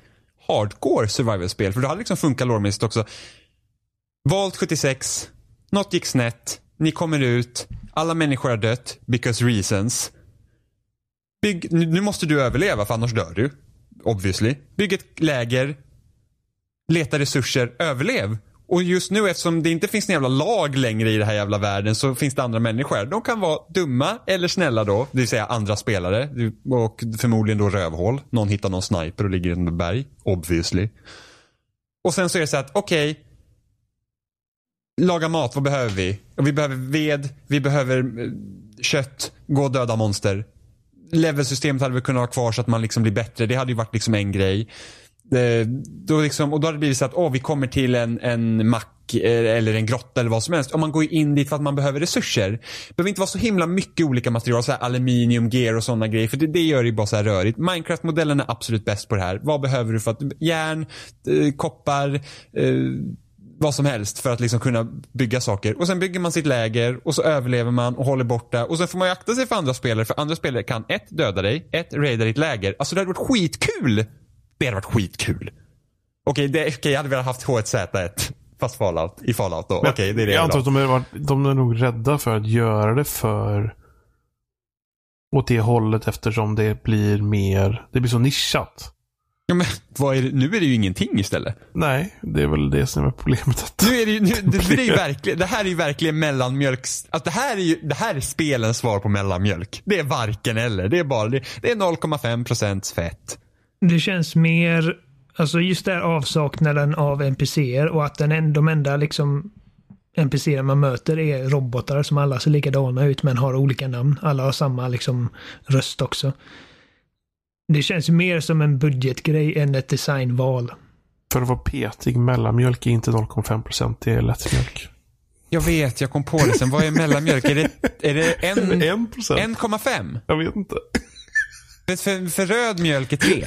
Speaker 2: hardcore survival-spel. För det hade liksom funkat lårmässigt också. Valt 76, något gick snett, ni kommer ut, alla människor har dött, because reasons. Bygg, nu måste du överleva för annars dör du. Obviously. Bygg ett läger, leta resurser, överlev. Och just nu eftersom det inte finns några jävla lag längre i den här jävla världen så finns det andra människor. De kan vara dumma eller snälla då, det vill säga andra spelare. Och förmodligen då rövhål. Någon hittar någon sniper och ligger i ett berg. Obviously. Och sen så är det så att, okej. laga mat, vad behöver vi? Och vi behöver ved, vi behöver eh, kött, gå och döda monster. Levelsystemet hade vi kunnat ha kvar så att man liksom blir bättre. Det hade ju varit liksom en grej. Eh, då liksom, och då hade det blivit så att åh, vi kommer till en, en mack eh, eller en grotta eller vad som helst. Och man går ju in dit för att man behöver resurser. Det behöver inte vara så himla mycket olika material, så här aluminium, gear och sådana grejer. För det, det gör det ju bara så här rörigt. Minecraft-modellen är absolut bäst på det här. Vad behöver du för att, järn, eh, koppar, eh, vad som helst för att liksom kunna bygga saker. Och sen bygger man sitt läger och så överlever man och håller borta. Och sen får man ju akta sig för andra spelare för andra spelare kan ett, döda dig, ett, raida ditt läger. Alltså det hade varit skitkul. Det hade varit skitkul. Okej, det, okej jag hade velat haft H1Z1. Fast Fallout, i Fallout då. Okej, det är det
Speaker 1: jag antar att de är, varit- de är nog rädda för att göra det för åt det hållet eftersom det blir mer, det blir så nischat.
Speaker 2: Ja, men, vad är det? Nu är det ju ingenting istället.
Speaker 1: Nej, det är väl det som är problemet. Att
Speaker 2: Nu är det, ju, nu, det, det, är ju verkligen, det här är ju verkligen mellanmjölks... Alltså det, här är ju, det här är spelens svar på mellanmjölk. Det är varken eller. Det är bara det, det är 0,5 procents fett.
Speaker 3: Det känns mer, alltså just där avsaknaden av NPCer och att den en, de enda liksom NPCer man möter är robotar som alla ser likadana ut men har olika namn. Alla har samma liksom röst också. Det känns mer som en budgetgrej än ett designval.
Speaker 1: för att vara petig, mellanmjölk är inte 0,5%, det är lättmjölk.
Speaker 2: Jag vet, jag kom på det sen. Vad är mellanmjölk? Är det, är det en,
Speaker 1: 1%?
Speaker 2: 1,5?
Speaker 1: Jag vet inte.
Speaker 2: För, för, röd mjölk är 3.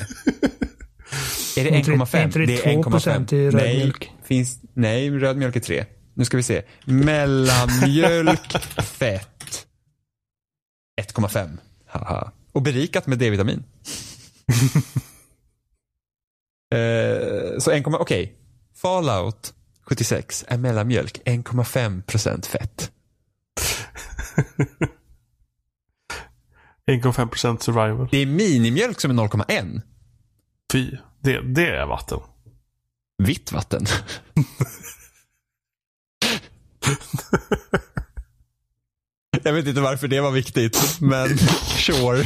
Speaker 2: Är det
Speaker 3: Inte-
Speaker 2: 1,5?
Speaker 3: inte det
Speaker 2: är
Speaker 3: 2% i röd
Speaker 2: nej,
Speaker 3: mjölk?
Speaker 2: Finns, nej, röd mjölk är 3. Nu ska vi se. Mellanmjölk, fett. 1,5. Haha. Och berikat med D-vitamin. eh, så 1, okej. Fallout 76 är mellanmjölk 1,5% fett.
Speaker 1: 1,5% survival.
Speaker 2: Det är minimjölk som är 0,1.
Speaker 1: Fy, det, det är vatten.
Speaker 2: Vitt vatten. Jag vet inte varför det var viktigt, men sure.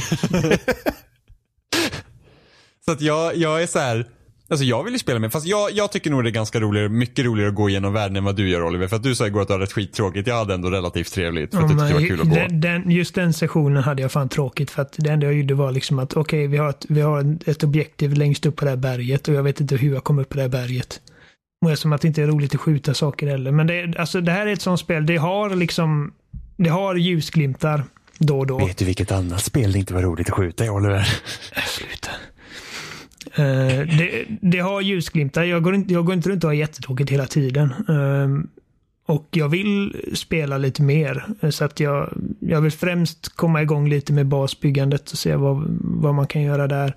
Speaker 2: Så att jag, jag är så här. Alltså jag vill ju spela med, fast jag, jag tycker nog det är ganska roligare, mycket roligare att gå igenom världen än vad du gör Oliver. För att du sa igår att du hade rätt skittråkigt. Jag hade ändå relativt trevligt för att jag
Speaker 3: Ja,
Speaker 2: tyckte det var kul att gå.
Speaker 3: den, just den sessionen hade jag fan tråkigt för att det enda jag gjorde var liksom att okej, vi har, ett, vi har ett objektiv längst upp på det här berget och jag vet inte hur jag kom upp på det här berget. Och eftersom att det inte är roligt att skjuta saker heller. Men det, alltså, det här är ett sånt spel, det har liksom, det har ljusglimtar då och då.
Speaker 2: Vet du vilket annat spel det inte var roligt att skjuta i Oliver?
Speaker 3: Sluta. Eh, det, det har ljusglimtar. Jag går, inte, jag går inte runt och har jättetråkigt hela tiden. Ehm, och jag vill spela lite mer. eh, Så att jag, jag vill främst komma igång lite med basbyggandet och se vad, vad man kan göra där.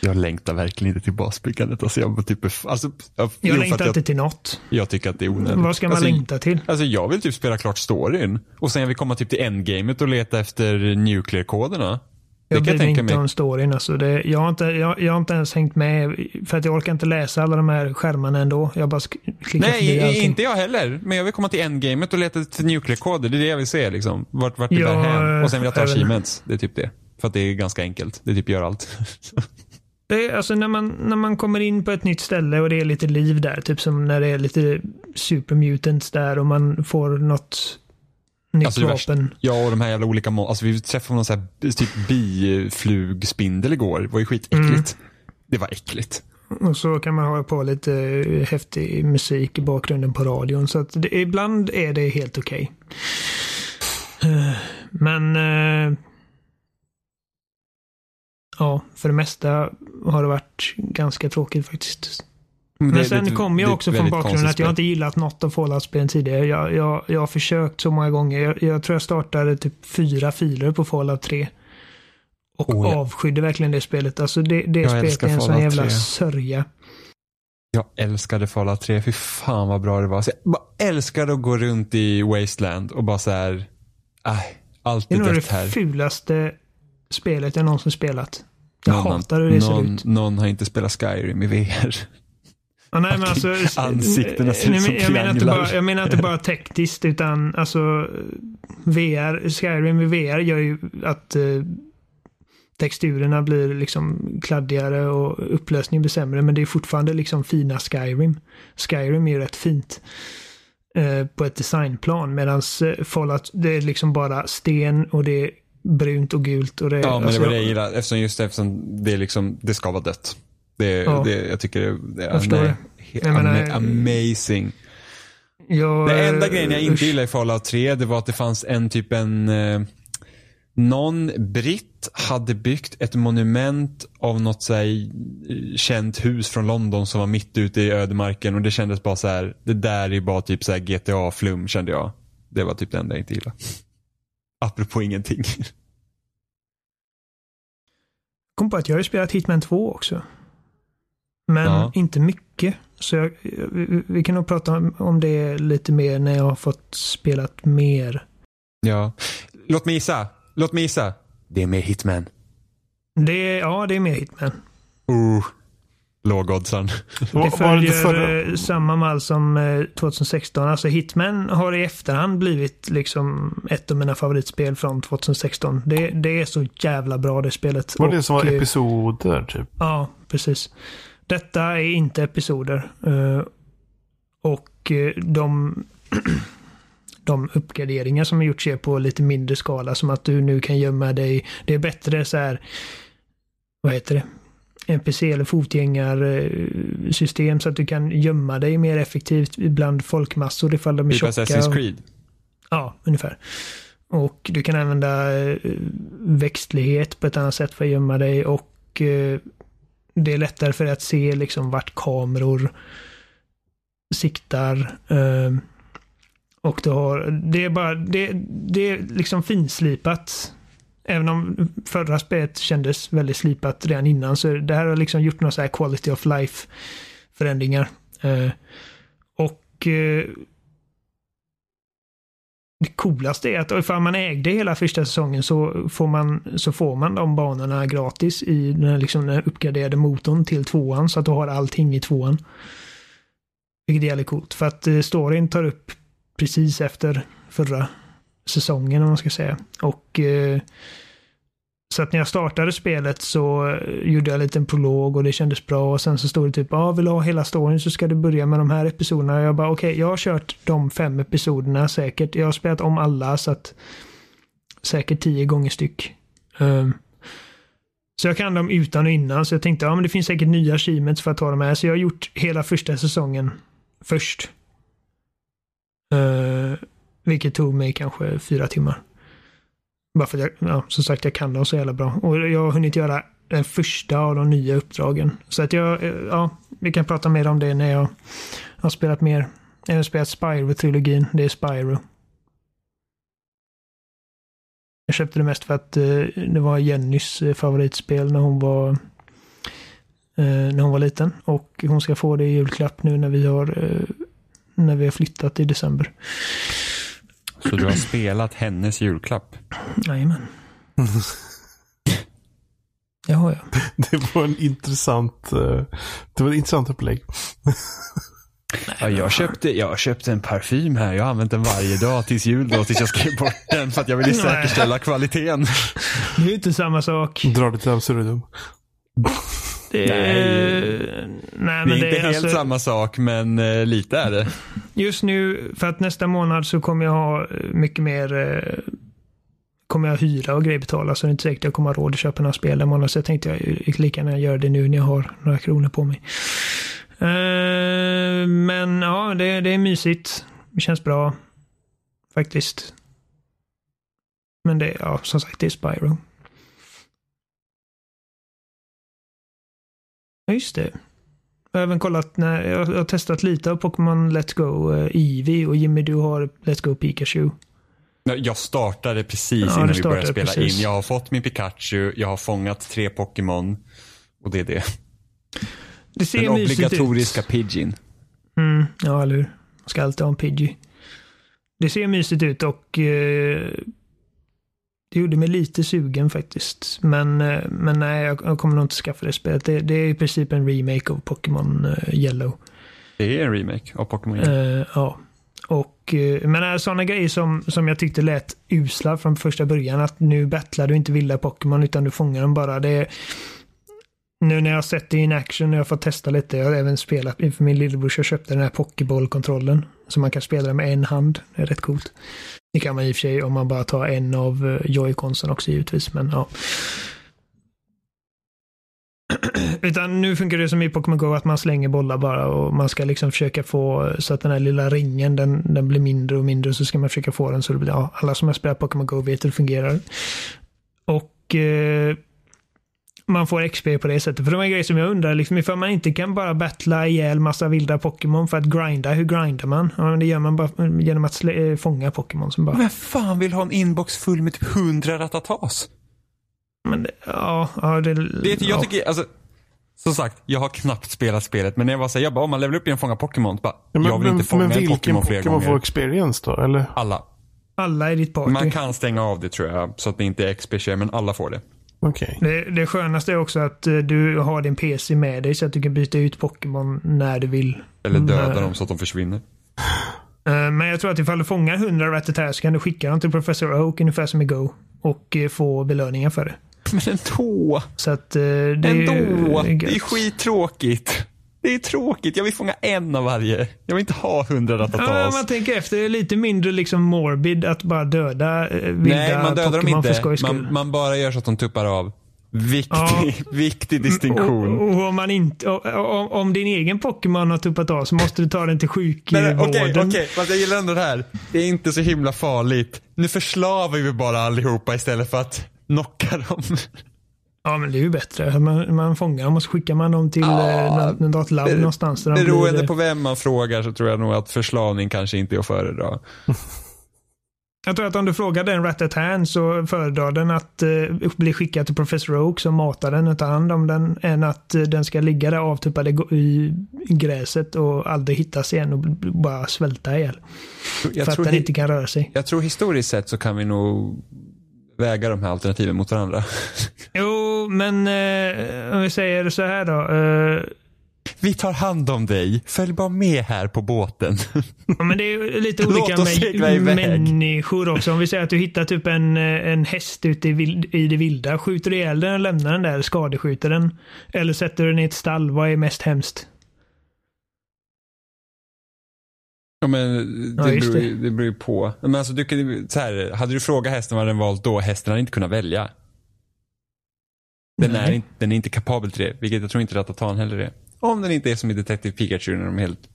Speaker 2: Jag längtar verkligen inte till basbyggandet. Alltså jag, typ, alltså, jag,
Speaker 3: Jag längtar
Speaker 2: att
Speaker 3: inte till något.
Speaker 2: jag, jag tycker att det är onödigt.
Speaker 3: Vad ska man
Speaker 2: alltså,
Speaker 3: längta till?
Speaker 2: Alltså jag vill typ spela klart storyn. Och sen jag vill komma typ till endgamet och leta efter nuclear-koderna.
Speaker 3: Jag bryr mig inte om storyn. Alltså det, jag, har inte, jag, jag har inte ens hängt med för att jag orkar inte läsa alla de här skärmarna ändå. Jag bara klickar
Speaker 2: Nej,
Speaker 3: allting.
Speaker 2: inte jag heller. Men jag vill komma till endgamet och leta efter nuclear-koder. Det är det jag vill se liksom. Vart, vart det
Speaker 3: Ja,
Speaker 2: bär hän. Och sen vill jag ta achievements. Det är typ det. För att det är ganska enkelt. Det typ gör allt.
Speaker 3: Det är, alltså när man, när man kommer in på ett nytt ställe och det är lite liv där, typ som när det är lite supermutants där och man får något nytt
Speaker 2: Alltså
Speaker 3: vapen.
Speaker 2: ja, och de här jävla olika Alltså vi träffade någon sån här typ biflugspindel igår. Det var ju skitäckligt. Det var äckligt.
Speaker 3: Och så kan man ha på lite eh, häftig musik i bakgrunden på radion. Så att det, ibland är det helt okej. Eh, Men eh, ja, för det mesta har det varit ganska tråkigt faktiskt.
Speaker 2: Men det-
Speaker 3: sen kommer jag
Speaker 2: är
Speaker 3: också från bakgrunden att jag inte gillat något av Fallout-spelen tidigare. Jag, jag, jag har försökt så många gånger. Jag, jag tror jag startade typ fyra filer på Fallout 3. Och
Speaker 2: Oh, ja.
Speaker 3: avskydde verkligen det spelet. Alltså det, det
Speaker 2: Jag
Speaker 3: spelet är en sån jävla
Speaker 2: 3.
Speaker 3: sörja.
Speaker 2: Jag älskade Fallout 3. Fy fan vad bra det var. Så jag bara älskade att gå runt i Wasteland och bara så här. Äh, allt
Speaker 3: Det
Speaker 2: är
Speaker 3: är nog
Speaker 2: dött
Speaker 3: det
Speaker 2: här.
Speaker 3: fulaste spelet jag någonsin spelat. Jag
Speaker 2: Någon,
Speaker 3: hatar hur det ser
Speaker 2: någon,
Speaker 3: ut.
Speaker 2: någon har inte spelat Skyrim i VR.
Speaker 3: Ja, nej, men alltså,
Speaker 2: Ansiktena ser ut
Speaker 3: nej,
Speaker 2: som
Speaker 3: men jag menar, inte bara, jag menar inte bara tekniskt utan alltså VR, Skyrim i VR gör ju att eh, texturerna blir liksom kladdigare och upplösningen blir sämre men det är fortfarande liksom fina Skyrim. Skyrim är ju rätt fint eh, på ett designplan medan eh, Fallout det är liksom bara sten och det är brunt och gult och det
Speaker 2: Ja, men
Speaker 3: alltså,
Speaker 2: det var det jag gillade. Eftersom just eftersom det är liksom, det ska vara dött. Det,
Speaker 3: Ja.
Speaker 2: det, jag tycker det,
Speaker 3: Jag förstår
Speaker 2: nej,
Speaker 3: Jag menar,
Speaker 2: ama- amazing.
Speaker 3: jag,
Speaker 2: Den enda grejen jag inte gillade i Fallout 3, det var att det fanns en typ en eh, någon britt hade byggt ett monument av något så här, eh, känt hus från London som var mitt ute i ödemarken och det kändes bara så här, det där är bara typ så GTA-flum kände jag. Det var typ det enda jag inte gillade. Apropå ingenting.
Speaker 3: kom på att jag har ju spelat Hitman 2 också. Men
Speaker 2: Ja.
Speaker 3: inte mycket. Så jag, vi, vi kan nog prata om, det lite mer när jag har fått spelat mer.
Speaker 2: Ja. Låt mig gissa. Låt mig gissa. Det är mer Hitman.
Speaker 3: Det, ja, det är mer Hitman.
Speaker 2: Uh. Lågoddsaren.
Speaker 3: Det
Speaker 1: Var, var det
Speaker 3: följer
Speaker 1: förra?
Speaker 3: eh, samma mall som eh, 2016. Alltså Hitman har i efterhand blivit liksom ett av mina favoritspel från 2016. Det, det är så jävla bra det spelet.
Speaker 1: Var det som var
Speaker 3: Och, eh,
Speaker 1: episoder typ?
Speaker 3: Ja, precis. Detta är inte episoder. eh, Och eh, de, de uppgraderingar som har gjorts är på lite mindre skala. Som att du nu kan gömma dig. Det är bättre så här, vad heter det? NPC eller fotgängarsystem så att du kan gömma dig mer effektivt bland folkmassor ifall de är
Speaker 2: Typ
Speaker 3: tjocka.
Speaker 2: Assassin's Creed.
Speaker 3: Ja, ungefär. Och du kan använda eh, växtlighet på ett annat sätt för att gömma dig och eh, det är lättare för dig att se liksom vart kameror siktar. eh, och du har, det är bara, det, det är liksom finslipat. Även om förra spelet kändes väldigt slipat redan innan så det här har liksom gjort några så här quality of life förändringar. Eh, och eh, det coolaste är att ifall man ägde hela första säsongen så får man, så får man de banorna gratis i den, här, liksom, den här uppgraderade motorn till tvåan så att du har allting i tvåan. Vilket är jävligt coolt för att eh, storyn tar upp precis efter förra säsongen om man ska säga. Och eh, så att när jag startade spelet så eh, gjorde jag en liten prolog och det kändes bra och sen så stod det typ ja vill du ha hela storyn så ska du börja med de här episoderna. Och jag bara okej, jag har kört de fem episoderna säkert. Jag har spelat om alla så att säkert tio gånger styck. Um, så jag kan dem utan och innan så jag tänkte ja men det finns säkert nya achievements för att ta de här. Så jag har gjort hela första säsongen först. Uh, vilket tog mig kanske fyra timmar. Bara för att jag, ja, som sagt, jag kan dem så jävla bra. Och jag har hunnit göra den första av de nya uppdragen. Så att jag, eh, ja, vi kan prata mer om det när jag har spelat mer. Jag har spelat Spyro-trilogin. Det är Spyro. Jag köpte det mest för att eh, det var Jennys eh, favoritspel när hon var eh, när hon var liten. Och hon ska få det i julklapp nu när vi har eh, när vi har flyttat i december.
Speaker 2: Så du har spelat hennes julklapp?
Speaker 3: Jajamän. har jag.
Speaker 1: Det var en intressant, eh, det var ett intressant upplägg.
Speaker 2: Ja, jag, köpte, jag köpte en parfym här. Jag har använt den varje dag tills jul då, tills jag skrev bort den för att jag ville säkerställa kvaliteten.
Speaker 3: Det är ju inte samma sak.
Speaker 1: Dra det till absurdum.
Speaker 3: Det är, nej, men
Speaker 2: Det är
Speaker 3: det
Speaker 2: inte
Speaker 3: är
Speaker 2: helt
Speaker 3: alltså,
Speaker 2: samma sak, men eh, lite är det.
Speaker 3: Just nu, för att nästa månad så kommer jag ha eh, mycket mer eh, kommer jag hyra och grejer betala så det är inte säkert jag kommer ha råd att köpa några spel den månaden. Så jag tänkte jag lika gärna göra det nu när jag har några kronor på mig. Eh, men ja, det, det är mysigt. Det känns bra. Faktiskt. Men det, ja, som sagt, det är Spyro. Ja, just det. Jag har även kollat, när, jag har testat lite av Pokémon Let's Go uh, Eevee och Jimmy du har Let's Go Pikachu.
Speaker 2: Jag startade precis
Speaker 3: Ja,
Speaker 2: innan vi började spela
Speaker 3: precis.
Speaker 2: in. Jag har fått min Pikachu, jag har fångat tre Pokémon. Och det är det.
Speaker 3: Det ser
Speaker 2: Den obligatoriska
Speaker 3: ut.
Speaker 2: Pidgin.
Speaker 3: Mm, ja, eller hur. Man ska alltid ha en Pidgey. Det ser mysigt ut och eh, det gjorde mig lite sugen faktiskt. Men, eh, men nej, jag, kommer nog inte skaffa det spelet. Det, det är i princip en remake av Pokémon eh, Yellow.
Speaker 2: Det är en remake av Pokémon Yellow.
Speaker 3: Eh, ja. Och, men sådana grejer som, som jag tyckte lät usla från första början. Att nu battlar du inte vilda Pokémon utan du fångar dem bara. Det nu när jag har sett det in action och jag har fått testa lite. Jag har även spelat inför min lillebror så jag köpte den här Pokéboll-kontrollen. Så man kan spela den med en hand. Det är rätt coolt. Det kan man i och för sig om man bara tar en av joyconsen joy-consen också givetvis. Men ja. Utan nu funkar det som i Pokémon Go att man slänger bollar bara och man ska liksom försöka få så att den här lilla ringen den, den blir mindre och mindre så ska man försöka få den så det blir, ja, alla som har spelat Pokémon Go vet hur det fungerar. Och eh, man får XP på det sättet. För det var en grej som jag undrar, liksom, ifall man inte kan bara battla ihjäl massa vilda Pokémon för att grinda. Hur grindar man? Ja, men det gör man bara genom att slä, eh, fånga Pokémon som bara...
Speaker 2: Vem fan vill ha en inbox full med typ 100 ratatas?
Speaker 3: Men, det- ja, ja, det...
Speaker 2: Det jag
Speaker 3: ja.
Speaker 2: tycker, alltså, som sagt, jag har knappt spelat spelet, men när jag var såhär, jag bara, om man levelar upp genom att fånga Pokémon, bara,
Speaker 1: Ja, men,
Speaker 2: jag vill
Speaker 1: men,
Speaker 2: inte fånga
Speaker 1: men
Speaker 2: en
Speaker 1: vilken
Speaker 2: Pokémon flera
Speaker 1: Pokémon får
Speaker 2: gånger.
Speaker 1: experience då? Eller?
Speaker 2: Alla.
Speaker 3: Alla i ditt party.
Speaker 2: Man kan stänga av det tror jag, så att det inte är XP-share, men alla får det.
Speaker 1: Okej.
Speaker 3: Det, det skönaste är också att eh, du har din PC med dig så att du kan byta ut Pokémon när du vill.
Speaker 2: Eller döda
Speaker 3: Mm.
Speaker 2: dem så att de försvinner.
Speaker 3: Eh, Men jag tror att ifall du fångar 100 Rattata så kan du skicka dem till Professor Oak ungefär som i Go. Och eh, få belöningar för det.
Speaker 2: Men ändå!
Speaker 3: Så att det är
Speaker 2: Ändå! Det är skittråkigt. Det är tråkigt. Jag vill fånga en av varje. Jag vill inte ha hundra
Speaker 3: Ja,
Speaker 2: ratatas.
Speaker 3: man tänker efter, det är lite mindre liksom morbid att bara döda eh, vilda
Speaker 2: Nej, man dödar dem
Speaker 3: Pokémon för
Speaker 2: inte. Man, man bara gör så att de tuppar av. Viktig,
Speaker 3: Ja.
Speaker 2: viktig distinktion.
Speaker 3: Och, och om, man inte, och, om, om din egen Pokémon har tuppat av så måste du ta den till sjukvården.
Speaker 2: Okej, okej, fast jag gillar ändå det här. Det är inte så himla farligt. Nu förslavar vi bara allihopa istället för att knocka dem.
Speaker 3: Ja, men det är ju bättre. Man, man fångar dem och så skickar man dem till
Speaker 2: Ja,
Speaker 3: ja, något labb någonstans. Där de
Speaker 2: Beroende
Speaker 3: blir,
Speaker 2: på vem man frågar så tror jag nog att förslavning kanske inte är att föredra.
Speaker 3: Jag tror att om du frågar den Ratatan så föredrar den att uh, bli skickad till Professor Oak som matar den och tar hand om den än att eh, den ska ligga där avtuppad i, gräset och aldrig hittas igen och bara svälta ihjäl.
Speaker 2: Jag
Speaker 3: för att den inte kan röra sig.
Speaker 2: jag tror historiskt sett så kan vi nog väga de här alternativen mot varandra.
Speaker 3: Jo, men eh, om vi säger så här då. eh,
Speaker 2: Vi tar hand om dig. Följ bara med här på båten.
Speaker 3: Ja, men det är lite olika
Speaker 2: iväg.
Speaker 3: människor också. Om vi säger att du hittar typ en, eh, en häst ute i, vild, i det vilda. Skjuter du ihjäl den och lämnar den där? Skadeskjuter den? Eller sätter du den i ett stall? Vad är mest hemskt?
Speaker 2: Ja, men
Speaker 3: Ja,
Speaker 2: det,
Speaker 3: just
Speaker 2: beror,
Speaker 3: det.
Speaker 2: det beror ju på. Men alltså, du så här, hade du frågat hästen vad den valt då, hästen hade inte kunnat välja. Den är, inte, den är inte kapabel till det, vilket jag tror inte Ratatan heller är. Om den inte är som i Detective Pikachu när de är helt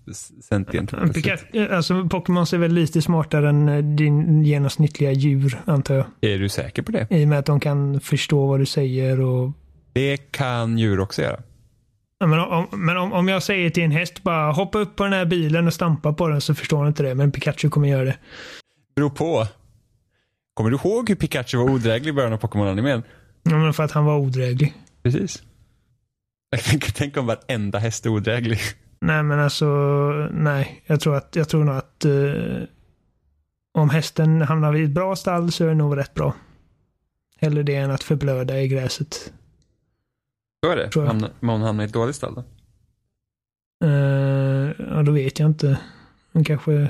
Speaker 2: sentient.
Speaker 3: Pikachu, alltså Pokémon är väl lite smartare än eh, din genomsnittliga djur, antar jag.
Speaker 2: Är du säker på det?
Speaker 3: I och med att de kan förstå vad du säger och...
Speaker 2: Det kan djur också göra.
Speaker 3: Men, om, men om, om jag säger till en häst bara hoppa upp på den här bilen och stampa på den så förstår den inte det. Men Pikachu kommer göra det.
Speaker 2: Beror på. Kommer du ihåg hur Pikachu var odräglig i början av Pokémon-animen?
Speaker 3: Ja, men för att han var odräglig.
Speaker 2: Precis. Jag tänker, tänk om varenda häst är odräglig.
Speaker 3: Nej, men alltså, nej. Jag tror, att, jag tror nog att eh, om hästen hamnar i ett bra stall så är det nog rätt bra. Hellre det än att förblöda i gräset.
Speaker 2: Så är det.
Speaker 3: Tror.
Speaker 2: Hamna, men hon hamnar i ett dåligt stall då?
Speaker 3: Eh, ja, då vet jag inte. Han kanske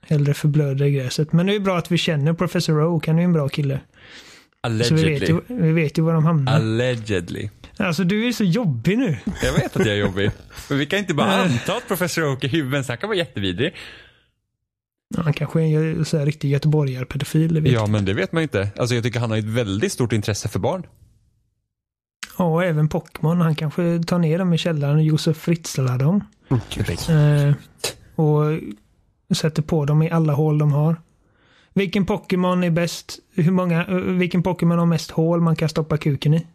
Speaker 3: hellre förblöder i gräset. Men det är bra att vi känner Professor Oak. Han är ju en bra kille. Så vi vet, ju, vi vet ju var de hamnar.
Speaker 2: Allegedly.
Speaker 3: Alltså du är så jobbig nu.
Speaker 2: Jag vet att jag är jobbig. Men vi kan inte bara anta att professor Oak är huvudet, så han kan vara jättevidrig.
Speaker 3: Ja, Han kanske är en så här riktig göteborgarpedofil.
Speaker 2: Ja, men det vet man inte. Alltså jag tycker han har ett väldigt stort intresse för barn.
Speaker 3: ja, och även Pokémon. Han kanske tar ner dem i källaren och Josef Fritzlar dem.
Speaker 1: Gud.
Speaker 3: Eh, och sätter på dem i alla hål de har. Vilken Pokémon är bäst? Hur många, eh, vilken Pokémon har mest hål man kan stoppa kuken i?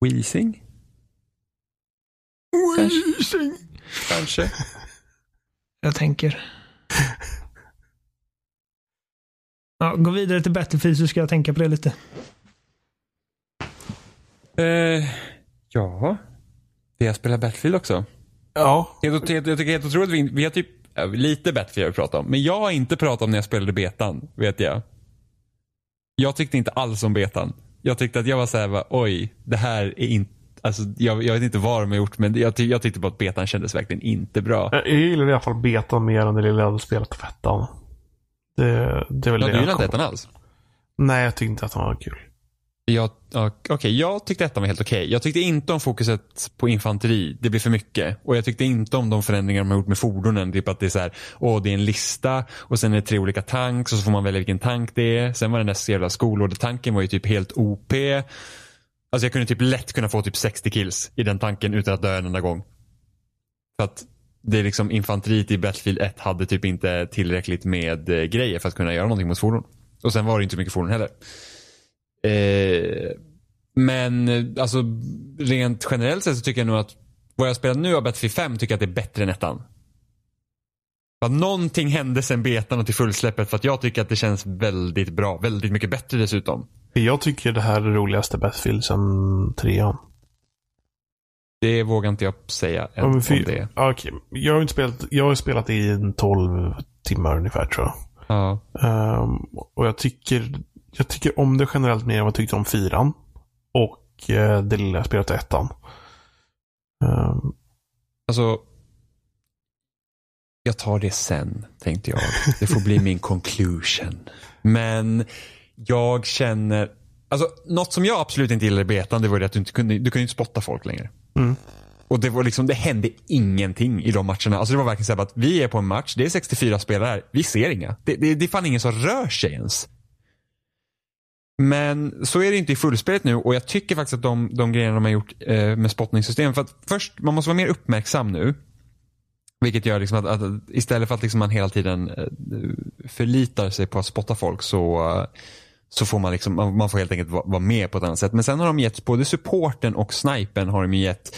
Speaker 2: Weezing? Kanske. Kanske.
Speaker 3: Jag tänker. Ja, gå vidare till Battlefield så ska jag tänka på det lite.
Speaker 2: Eh, ja. Vi har spelat Battlefield också.
Speaker 1: Ja,
Speaker 2: Jag, jag, jag tycker helt otroligt att vi, vi har typ, ja, lite Battlefield har vi pratat om. Men jag har inte pratat om när jag spelade betan, vet jag. Jag tyckte inte alls om betan. Jag tyckte att jag var såhär, oj, det här är inte, alltså jag, jag vet inte vad de har gjort men jag, jag tyckte bara att betan kändes verkligen inte bra.
Speaker 1: jag gillar i alla fall betan mer än det lilla jag hade spelat på ettan. Det, det är väl
Speaker 2: Ja,
Speaker 1: det
Speaker 2: du gillade inte ettan alls?
Speaker 1: Nej, jag tyckte inte att han var kul.
Speaker 2: Jag, okay, jag tyckte ettan var helt okej. Jag tyckte inte om fokuset på infanteri. Det blir för mycket. Och jag tyckte inte om de förändringar de har gjort med fordonen. Typ att det är så här, åh det är en lista och sen är det tre olika tanks och så får man välja vilken tank det är. Sen var den där jävla skolordertanken var ju typ helt OP. Alltså jag kunde typ lätt kunna få typ 60 kills i den tanken utan att dö en enda gång. För att det är liksom infanteriet i Battlefield 1 hade typ inte tillräckligt med eh, grejer för att kunna göra någonting mot fordon. Och sen var det inte så mycket fordon heller. Eh, men eh, alltså rent generellt sett så tycker jag nog att vad jag spelat nu av Battlefield 5 tycker jag att det är bättre än ettan. För att någonting hände sen betan och till fullsläppet för att jag tycker att det känns väldigt bra. Väldigt mycket bättre dessutom.
Speaker 1: Jag tycker det här är det roligaste Battlefield sen trean.
Speaker 2: Det vågar inte jag säga än om det.
Speaker 1: okej. Jag har inte spelat, jag har spelat i en 12 timmar ungefär tror jag.
Speaker 2: Ja.
Speaker 1: Ehm, och jag tycker, jag tycker om det generellt mer än vad jag tyckte om fyran. Och eh, det lilla i ettan. Ehm,
Speaker 2: Alltså. Jag tar det sen, tänkte jag. Det får bli min conclusion. Men jag känner, alltså något som jag absolut inte gillade i betan, det var det att du inte kunde, du kunde inte spotta folk längre.
Speaker 1: Mm.
Speaker 2: Och det var liksom, det hände ingenting i de matcherna. Alltså det var verkligen så att vi är på en match, det är 64 spelare här, vi ser inga. Det, det, det är fan ingen som rör sig ens. Men så är det inte i fullspelet nu och jag tycker faktiskt att de, de grejerna de har gjort eh, med spottningssystem, för att först, man måste vara mer uppmärksam nu. Vilket gör liksom att, att istället för att liksom man hela tiden eh, förlitar sig på att spotta folk så, eh, så får man liksom, man får helt enkelt vara, med på ett annat sätt. Men sen har de gett, både supporten och snipen har de gett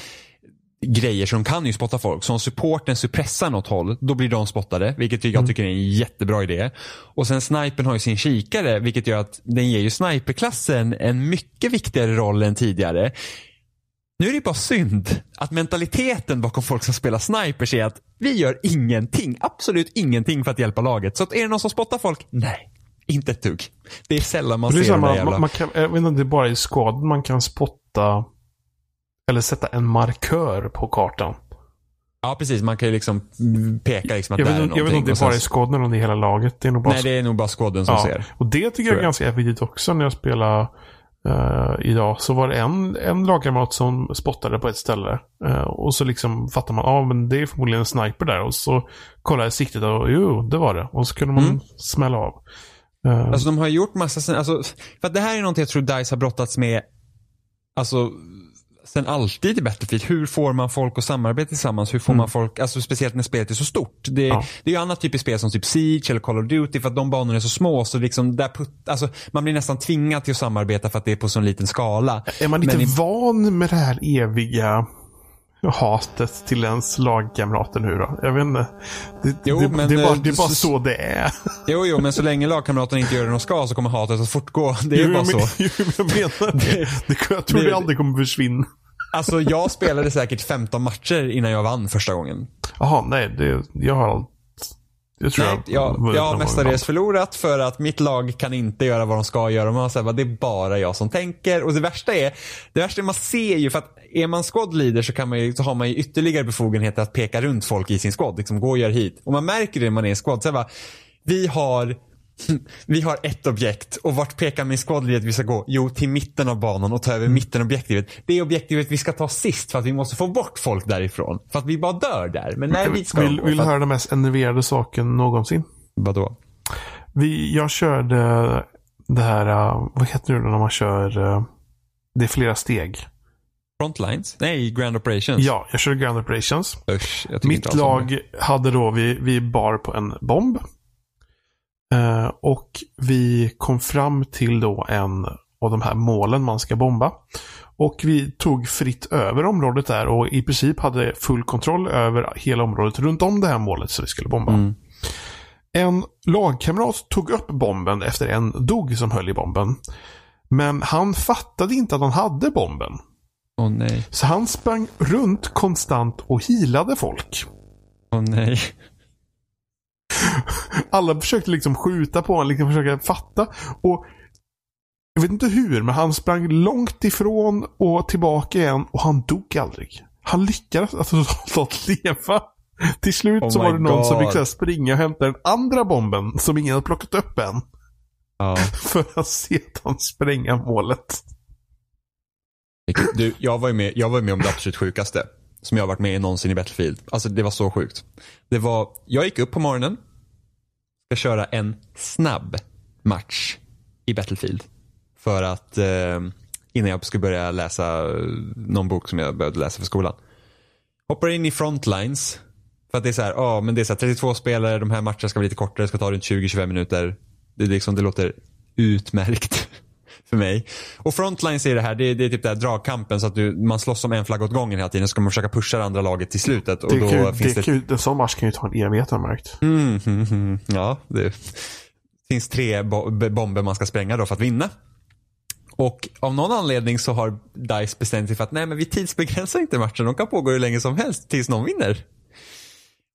Speaker 2: grejer som kan ju spotta folk. Så om supporten suppressar något håll, då blir de spottade. Vilket jag tycker är en jättebra idé. Och sen snipen har ju sin kikare, vilket gör att den ger ju sniperklassen en mycket viktigare roll än tidigare. Nu är det bara synd att mentaliteten bakom folk som spelar snipers är att vi gör ingenting, absolut ingenting för att hjälpa laget. Så att är det någon som spottar folk? Nej, inte ett dugg. Det är sällan man
Speaker 1: det är
Speaker 2: ser
Speaker 1: samma,
Speaker 2: jävla...
Speaker 1: man, man kan, jag vet inte det är bara i skad man kan spotta eller sätta en markör på kartan.
Speaker 2: Ja, precis. Man kan ju liksom peka liksom att
Speaker 1: Jag
Speaker 2: där
Speaker 1: vet,
Speaker 2: är
Speaker 1: inte- jag vet inte om det är bara i skadden eller om det är hela laget. Det är nog bara
Speaker 2: Nej, det är nog bara skåden som
Speaker 1: ja.
Speaker 2: ser.
Speaker 1: Och det tycker jag är ganska effektivt också när jag spelade eh, idag. Så var det en, en lagkamrat som spottade på ett ställe. Eh, och så liksom fattar man, ja ah, men det är förmodligen en sniper där. Och så kollade jag siktet och jo, det var det. Och så kunde man
Speaker 2: Mm.
Speaker 1: smälla av. Eh,
Speaker 2: Alltså de har gjort massa, alltså, för att det här är någonting jag tror DICE har brottats med, alltså sen alltid i Battlefield. Hur får man folk att samarbeta tillsammans? Hur får man folk, alltså speciellt när spelet är så stort. Det,
Speaker 1: Ja.
Speaker 2: det är ju annat typ i spel som typ Siege eller Call of Duty för att de banorna är så små så liksom där put, alltså, man blir nästan tvingad till att samarbeta för att det är på så liten skala.
Speaker 1: är man inte
Speaker 2: men
Speaker 1: van med det här eviga hatet till ens lagkamrater nu då? Jag vet inte. Det,
Speaker 2: Jo,
Speaker 1: det,
Speaker 2: men,
Speaker 1: det, är bara,
Speaker 2: eh,
Speaker 1: det är bara
Speaker 2: så-
Speaker 1: så det är.
Speaker 2: Jo, jo, men så länge lagkamraterna inte gör det de ska så kommer hatet att fortgå. Det är
Speaker 1: Jo,
Speaker 2: bara
Speaker 1: jag,
Speaker 2: så.
Speaker 1: men, jo, jag menar det. det. Jag tror det,
Speaker 2: det-
Speaker 1: aldrig kommer försvinna.
Speaker 2: Alltså jag spelade säkert 15 matcher innan jag vann första gången.
Speaker 1: Jaha, nej. Det, jag har. Det tror
Speaker 2: Nej,
Speaker 1: jag.
Speaker 2: jag, jag har mestadels förlorat för att mitt lag kan inte göra vad de ska göra. Man säger bara, det är bara jag som tänker. Och det värsta är, det värsta är man ser ju för att är man squad leader så, kan man ju, så har man ju ytterligare befogenheter att peka runt folk i sin squad. Liksom gå och gör hit. Och man märker det när man är i en squad. Så här bara, vi har vi har ett objekt och vart pekar min squad leader att vi ska gå? Jo, till mitten av banan och ta över mittenobjektivet. Det är objektivet vi ska ta sist för att vi måste få bort folk därifrån. För att vi bara dör där. Men nej, vi ska
Speaker 1: vill, vill du höra den mest enerverade saken någonsin?
Speaker 2: Vadå?
Speaker 1: Vi, jag körde det här, uh, vad heter det när man kör, uh, det är flera steg.
Speaker 2: Frontlines? Nej, Grand Operations.
Speaker 1: Ja, jag körde Grand Operations.
Speaker 2: Usch,
Speaker 1: Mitt
Speaker 2: det.
Speaker 1: lag hade då, vi, vi bar på en bomb. Eh, och vi kom fram till då en av de här målen man ska bomba. Och vi tog fritt över området där och i princip hade full kontroll över hela området runt om det här målet som vi skulle bomba.
Speaker 2: Mm.
Speaker 1: En lagkamrat tog upp bomben efter en dog som höll i bomben. Men han fattade inte att han hade bomben.
Speaker 2: Åh nej.
Speaker 1: Så han sprang runt konstant och hilade folk.
Speaker 2: Åh nej.
Speaker 1: Alla försökte liksom skjuta på honom, liksom försöka fatta. Och jag vet inte hur, men han sprang långt ifrån och tillbaka igen och han dog aldrig. Han lyckades alltså totalt leva. Till slut
Speaker 2: Oh
Speaker 1: så var det någon som
Speaker 2: God.
Speaker 1: fick så här springa och hämta den andra bomben som ingen hade plockat upp än.
Speaker 2: Ja.
Speaker 1: För att se att han spränga målet.
Speaker 2: Du, jag var ju med, jag var med om det absolut sjukaste. Som jag varit med i någonsin i Battlefield. Alltså det var så sjukt. Det var, jag gick upp på morgonen. Ska köra en snabb match i Battlefield. För att eh, innan jag skulle börja läsa eh, någon bok som jag behövde läsa för skolan. Hoppar in i Frontlines. För att det är så här, ja men det är så här 32 spelare, de här matcherna ska vara lite kortare, ska ta runt 20-25 minuter. Det, liksom, det låter utmärkt för mig. Och Frontlines är det här, det är, det är typ det här dragkampen så att du, man slåss om en flagga åt gången hela tiden. Så ska man försöka pusha det andra laget till slutet. Och
Speaker 1: Det
Speaker 2: då
Speaker 1: kan, ju-
Speaker 2: finns
Speaker 1: det kan, ju- en sån match kan ju ta en evighet har jag märkt.
Speaker 2: Mm, mm, mm. Ja, det finns tre bo bomber man ska spränga då för att vinna. Och av någon anledning så har DICE bestämt sig för att nej men vi tidsbegränsar inte matchen. De kan pågå hur länge som helst tills någon vinner.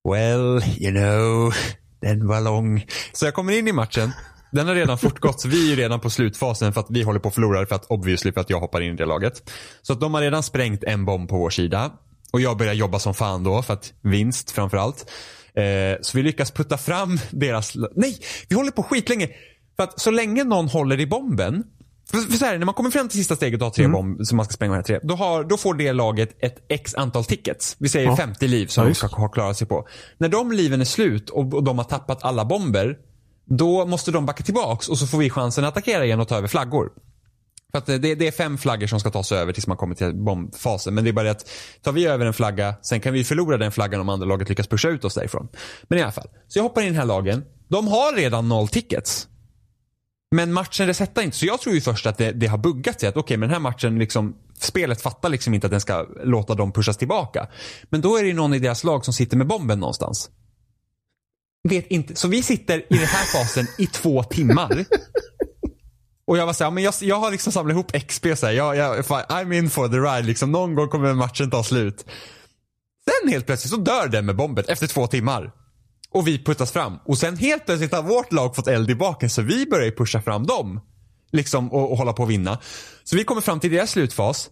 Speaker 2: Well, you know, den var lång. Så jag kommer in i matchen. Den har redan fortgått, så vi är ju redan på slutfasen för att vi håller på att förlora för att obviously för att jag hoppar in i det laget. Så att de har redan sprängt en bomb på vår sida. Och jag börjar jobba som fan då för att vinst framförallt. Eh, så vi lyckas putta fram deras... Nej, vi håller på skitlänge. För att så länge någon håller i bomben. För, för så här, när man kommer fram till sista steget och har tre bomb som man ska spränga med de här tre. Då, har, då får det laget ett x antal tickets. Vi säger
Speaker 1: Ja.
Speaker 2: 50 liv som
Speaker 1: Ja,
Speaker 2: de ska ha klarat sig på. När de liven är slut och, och de har tappat alla bomber. Då måste de backa tillbaks och så får vi chansen att attackera igen och ta över flaggor. För att eh, det, det är fem flaggor som ska tas över tills man kommer till bombfasen. Men det är bara det att tar vi över en flagga, sen kan vi förlora den flaggan om andra laget lyckas pusha ut oss därifrån. Men i alla fall. Så jag hoppar in i den här lagen. De har redan noll tickets. Men matchen resetar inte. Så jag tror ju först att det, det har buggat sig. Att okej, men den här matchen liksom, spelet fattar liksom inte att den ska låta dem pushas tillbaka. Men då är det ju någon i deras lag som sitter med bomben någonstans. Vet inte. Så vi sitter i den här fasen i två timmar. Och jag var såhär, men jag, jag har liksom samlat ihop XP såhär. jag, jag, I'm in for the ride liksom. Någon gång kommer matchen ta slut. Sen helt plötsligt så dör den med bomben efter två timmar. Och vi puttas fram. Och sen helt plötsligt har vårt lag fått eld i baken så vi börjar ju pusha fram dem. Liksom och, och hålla på att vinna. Så vi kommer fram till deras slutfas.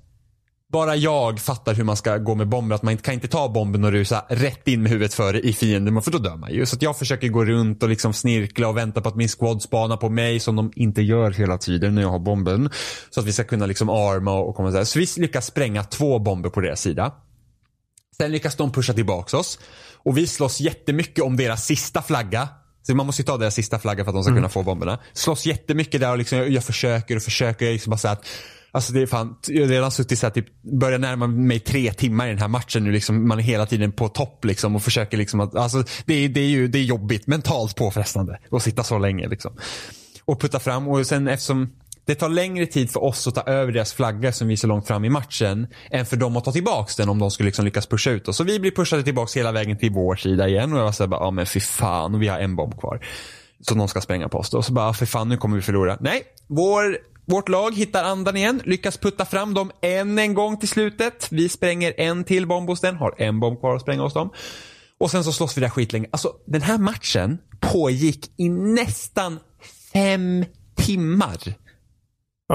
Speaker 2: Bara jag fattar hur man ska gå med bomber. Att man kan inte ta bomben och rusa rätt in med huvudet före i fienden. För då dör man ju. Så att jag försöker gå runt och liksom snirkla och vänta på att min squad spanar på mig. Som de inte gör hela tiden när jag har bomben. Så att vi ska kunna liksom arma och komma så här. Så vi lyckas spränga två bomber på deras sida. Sen lyckas de pusha tillbaks oss. Och vi slåss jättemycket om deras sista flagga. Så man måste ju ta deras sista flagga för att de ska kunna få bomberna. Slåss jättemycket där och liksom, jag, jag försöker och försöker. Jag liksom bara så att, alltså det är fan, jag har redan suttit så här, typ, börjar närma mig tre timmar i den här matchen nu. Liksom, man är hela tiden på topp liksom och försöker liksom att, alltså det är, det är ju det är jobbigt, mentalt påfrestande att sitta så länge liksom. Och putta fram och sen eftersom det tar längre tid för oss att ta över deras flagga som vi är så långt fram i matchen än för dem att ta tillbaks den om de skulle liksom lyckas pusha ut oss. Så vi blir pushade tillbaks hela vägen till vår sida igen och jag var såhär bara, ja men fy fan och vi har en bomb kvar. Så de ska spränga på oss då. Och så bara, för fan nu kommer vi förlora. Nej, vår, vårt lag hittar andan igen, lyckas putta fram dem än en gång till slutet. Vi spränger en till bomb hos den, har en bomb kvar att spränga hos dem. Och sen så slåss vi där skitlänge. Alltså den här matchen pågick i nästan fem timmar.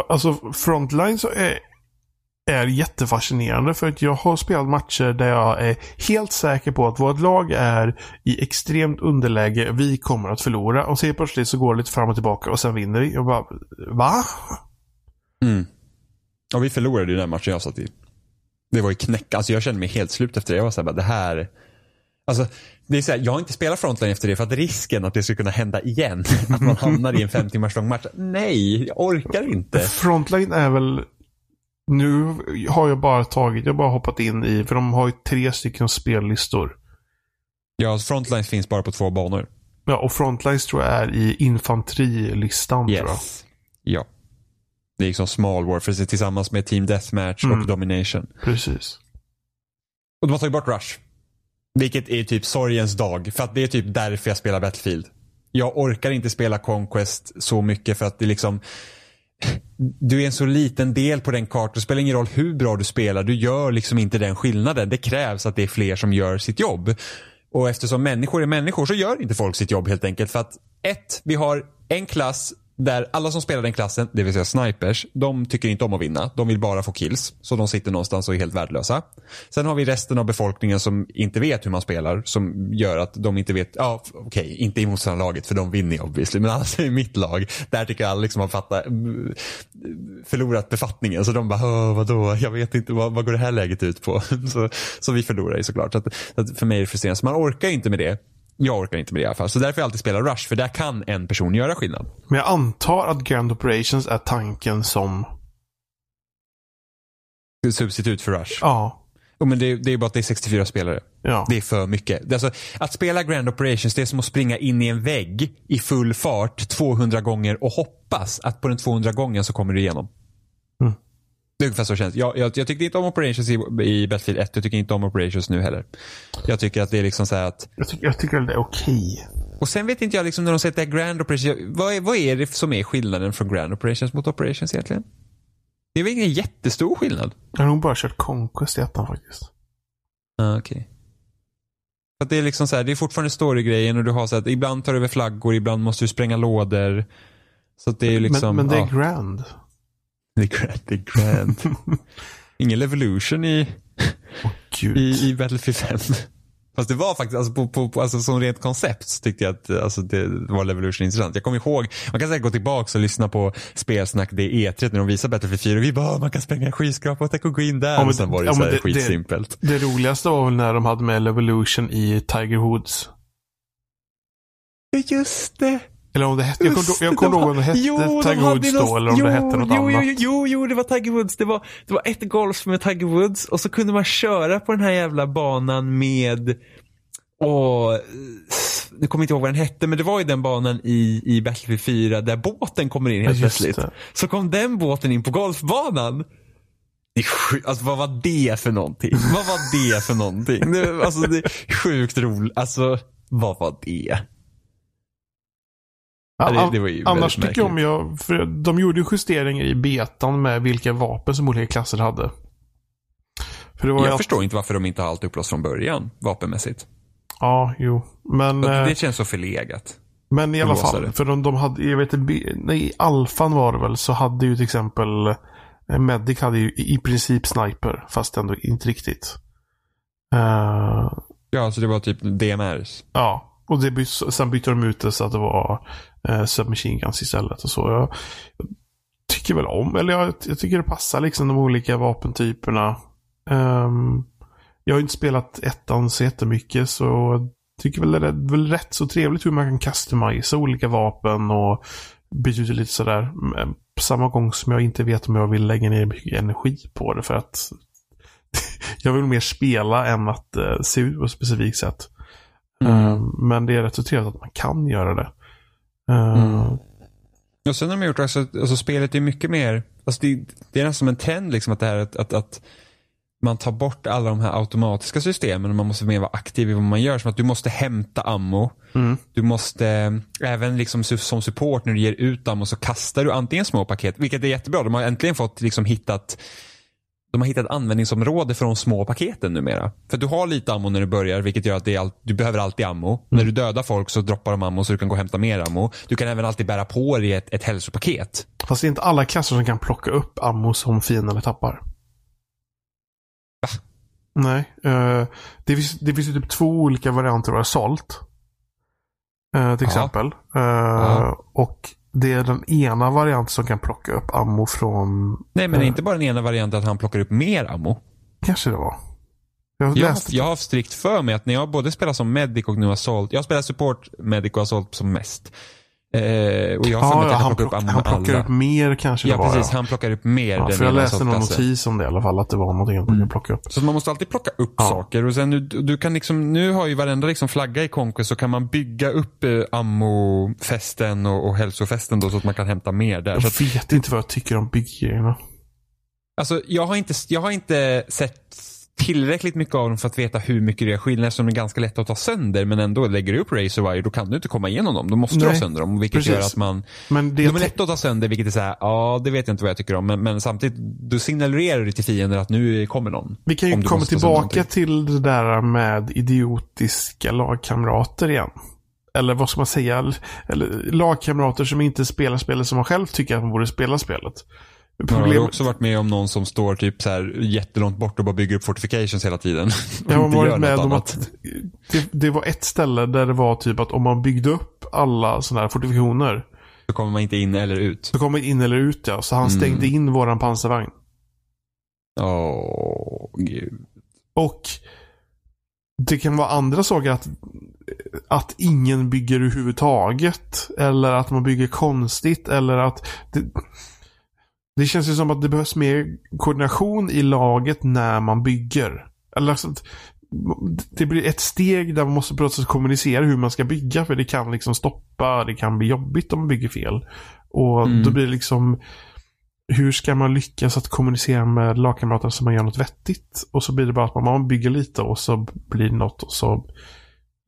Speaker 1: Alltså Frontline så är, är jättefascinerande för att jag har spelat matcher där jag är helt säker på att vårt lag är i extremt underläge. Vi kommer att förlora. Och så helt plötsligt så går det lite fram och tillbaka och sen vinner vi. Jag bara, va?
Speaker 2: Mm. Och vi förlorade ju den matchen jag satt i. Det var ju knäck. Alltså jag kände mig helt slut efter det. Jag var såhär, det här. Alltså, det är så här, jag har inte spelat Frontline efter det för att risken att det skulle kunna hända igen, att man hamnar i en fem timmars lång match. Nej, jag orkar inte.
Speaker 1: Frontline är väl... Nu har jag bara tagit, jag har bara hoppat in i, för de har ju tre stycken spellistor.
Speaker 2: Ja, Frontline finns bara på två banor.
Speaker 1: Ja, och Frontlines tror jag är i infanterilistan tror jag.
Speaker 2: Yes. Ja. Det är liksom Small Warfare tillsammans med Team Deathmatch
Speaker 1: Mm.
Speaker 2: och Domination.
Speaker 1: Precis.
Speaker 2: Och de har tagit bort Rush. Vilket är typ sorgens dag. För att det är typ därför jag spelar Battlefield. Jag orkar inte spela Conquest så mycket för att det liksom du är en så liten del på den kartan. Det spelar ingen roll hur bra du spelar. Du gör liksom inte den skillnaden. Det krävs att det är fler som gör sitt jobb. Och eftersom människor är människor så gör inte folk sitt jobb helt enkelt. För att ett, vi har en klass där alla som spelar den klassen, det vill säga snipers, de tycker inte om att vinna. De vill bara få kills. Så de sitter någonstans och är helt värdelösa. Sen har vi resten av befolkningen som inte vet hur man spelar. Som gör att de inte vet, ja okej, okay, inte i motståndarlaget för de vinner ju obviously. Men annars är det mitt lag. Där tycker jag alla liksom har fattat, mm, förlorat befattningen. Så de bara, vadå, jag vet inte, vad, vad går det här läget ut på? Så, så vi förlorar ju såklart. Så att, så att för mig är det frustrerande. Så man orkar ju inte med det. Jag orkar inte med det i alla fall. Så därför jag alltid spelat Rush, för där kan en person göra skillnad.
Speaker 1: Men jag antar att Grand Operations är tanken som...
Speaker 2: Substitut för Rush.
Speaker 1: Ja.
Speaker 2: Oh, men det, det är bara att det är 64 spelare.
Speaker 1: Ja.
Speaker 2: Det är för mycket. Alltså, att spela Grand Operations det är som att springa in i en vägg i full fart 200 gånger och hoppas att på den 200 gången så kommer du igenom. Det är ungefär så känns. Jag, jag, jag tyckte inte om Operations i, i Battlefield 1. Jag tycker inte om Operations nu heller. Jag tycker att det är liksom så här att
Speaker 1: Jag, tycker, jag tycker det är okej.
Speaker 2: och sen vet inte jag liksom när de säger att det är Grand Operations. Vad är, vad är det som är skillnaden från Grand Operations mot Operations egentligen? Det är väl ingen jättestor skillnad?
Speaker 1: Jag har nog bara kört Conquest i ettan faktiskt.
Speaker 2: Ah, okej. För att det är liksom så här, det är fortfarande storygrejen och du har så att ibland tar du över flaggor, ibland måste du spränga lådor. Så det är ju liksom,
Speaker 1: men, men det är
Speaker 2: ja,
Speaker 1: Grand.
Speaker 2: Det är grand. Det är grand. Ingen Levolution i,
Speaker 1: Gud.
Speaker 2: i, i Battlefield 5. Fast det var faktiskt, alltså, på, på, på, alltså, som rent koncept så tyckte jag att alltså, det var Levolution intressant. Jag kommer ihåg, man kan säkert gå tillbaka och lyssna på spelsnack, det är E3 när de visar Battlefield 4 och vi bara, man kan spränga och tänk att gå in där.
Speaker 1: Ja, men
Speaker 2: och sen
Speaker 1: det-
Speaker 2: var det
Speaker 1: ja,
Speaker 2: så här
Speaker 1: det- det-
Speaker 2: skitsimpelt.
Speaker 1: Det roligaste var väl när de hade med Levolution i Tiger Woods.
Speaker 2: Ja, just det.
Speaker 1: Eller om det hette, jag kommer
Speaker 2: de
Speaker 1: ihåg om det hette
Speaker 2: jo,
Speaker 1: Tiger Woods då eller om
Speaker 2: jo,
Speaker 1: det hette något
Speaker 2: jo,
Speaker 1: annat.
Speaker 2: Jo, jo, jo, det var Tiger Woods. Det var, det var ett golf med Tiger Woods och så kunde man köra på den här jävla banan med och nu kommer jag inte ihåg vad den hette, men det var ju den banan i, i Battlefield 4 där båten kommer in helt
Speaker 1: just
Speaker 2: plötsligt.
Speaker 1: det.
Speaker 2: Så kom den båten in på golfbanan. Alltså vad var det för någonting? vad var det för någonting? Alltså det är sjukt roligt. Alltså vad var det? Ja, det- det
Speaker 1: Annars
Speaker 2: väldigt
Speaker 1: tycker jag om jag, för de gjorde ju justeringar i betan med vilka vapen som olika klasser hade. För det var ju
Speaker 2: Jag
Speaker 1: allt-
Speaker 2: förstår inte varför de inte har allt upplåst från början, vapenmässigt.
Speaker 1: Ja, jo. Men,
Speaker 2: Det,
Speaker 1: eh,
Speaker 2: det känns så förlegat.
Speaker 1: men i alla fall. För de, de hade, jag vet nej, i alfan var det väl, så hade ju till exempel eh, Medic hade ju i princip sniper, fast ändå inte riktigt. Eh,
Speaker 2: Ja, så det var typ DMRs.
Speaker 1: Ja, och det byts, sen bytte de ut det så att det var eh, submachine guns istället. Och så. Jag, tycker väl om, eller jag, jag tycker det passar liksom de olika vapentyperna. Ehm, jag har inte spelat ettan så jättemycket så jag tycker väl det är väl rätt så trevligt hur man kan customisa olika vapen och byta ut lite sådär. Men På samma gång som jag inte vet om jag vill lägga ner mycket energi på det för att jag vill mer spela än att eh, se ut på ett specifikt sätt. Eh, men det är rätt så trevligt att man kan göra det. Eh,
Speaker 2: Mm. Och sen har de gjort också, alltså spelet är mycket mer, alltså det, det är nästan som en trend liksom att det här att, att, att man tar bort alla de här automatiska systemen och man måste mer vara aktiv i vad man gör. Som att du måste hämta ammo.
Speaker 1: Mm.
Speaker 2: Du måste, även liksom som support när du ger ut ammo så kastar du antingen små paket, vilket är jättebra. De har äntligen fått liksom hittat de har hittat användningsområde för de små paketen numera. För du har lite ammo när du börjar vilket gör att det är all, du behöver alltid ammo. Mm. När du dödar folk så droppar de ammo så du kan gå och hämta mer ammo. Du kan även alltid bära på dig ett, ett hälsopaket.
Speaker 1: Fast det är inte alla klasser som kan plocka upp ammo som fienderna tappar.
Speaker 2: Va?
Speaker 1: Nej. Uh, det, finns, det finns ju typ två olika varianter av Assault. Uh, till Aha. exempel. Uh, och det är den ena varianten som kan plocka upp ammo från...
Speaker 2: Nej, men det är inte bara den ena varianten att han plockar upp mer ammo.
Speaker 1: Kanske det var.
Speaker 2: Jag, jag, jag har strikt för mig att när jag både spelar som medic och nu assault. Jag spelar support, medic och assault som mest. Eh, och jag har
Speaker 1: ja, ja, han, plock, upp han plockar alla. upp mer kanske
Speaker 2: Ja, precis. Ja. Han plockar upp mer.
Speaker 1: Ja, för jag läste någon notis om det i alla fall. Att det var någonting att mm. plocka upp.
Speaker 2: Så man måste alltid plocka upp ja. saker. Och sen nu, du kan liksom, nu har ju varenda liksom flagga i Conquest så kan man bygga upp eh, ammofästen och, och hälsofästen då så att man kan hämta mer där.
Speaker 1: Jag
Speaker 2: så
Speaker 1: vet att, inte vad jag tycker om bygggrejerna.
Speaker 2: Alltså jag har inte, jag har inte sett tillräckligt mycket av dem för att veta hur mycket det är skillnad de är ganska lätta att ta sönder men ändå lägger du upp Razor Wire då kan du inte komma igenom dem. Då måste Nej, du ha sönder dem vilket precis. gör att man men det de är lätta att ta sönder vilket är såhär, ja det vet jag inte vad jag tycker om men, men samtidigt du signalerar du till fiender att nu kommer någon.
Speaker 1: Vi kan ju komma tillbaka till det där med idiotiska lagkamrater igen. Eller vad ska man säga? Eller, lagkamrater som inte spelar spelet som man själv tycker att man borde spela spelet.
Speaker 2: Problemet... Ja, jag har också varit med om någon som står typ så här jättelångt bort och bara bygger upp fortifications hela tiden.
Speaker 1: Jag har varit med om att det, det, var ett ställe där det var typ att om man byggde upp alla sådana här fortifikationer.
Speaker 2: Så kommer man inte in eller ut.
Speaker 1: Så kommer man in eller ut ja. Så han mm. stängde in våran pansarvagn.
Speaker 2: Åh, oh, gud.
Speaker 1: Och det kan vara andra saker att, att ingen bygger överhuvudtaget. Eller att man bygger konstigt. Eller att det, det känns ju som att det behövs mer koordination i laget när man bygger. Eller alltså, det blir ett steg där man måste på kommunicera hur man ska bygga. För det kan liksom stoppa, det kan bli jobbigt om man bygger fel. Och mm. då blir det liksom hur ska man lyckas att kommunicera med lagkamrater så man gör något vettigt? Och så blir det bara att man bygger lite och så blir det något och så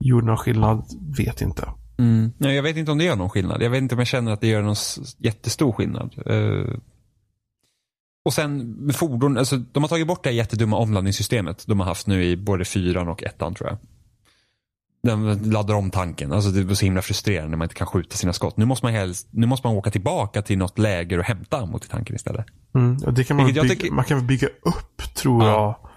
Speaker 1: gjorde någon skillnad, vet inte.
Speaker 2: Mm. jag vet inte om det gör någon skillnad. Jag vet inte om jag känner att det gör någon jättestor skillnad. Och sen med fordon, alltså, de har tagit bort det jättedumma omladdningssystemet de har haft nu i både fyran och ettan tror jag. Den laddar om tanken. Alltså det är så himla frustrerande när man inte kan skjuta sina skott. Nu måste man, helst, nu måste man åka tillbaka till något läger och hämta ammo till tanken istället.
Speaker 1: Mm, och det kan man, bygga, tycker, man kan bygga upp tror ja. jag.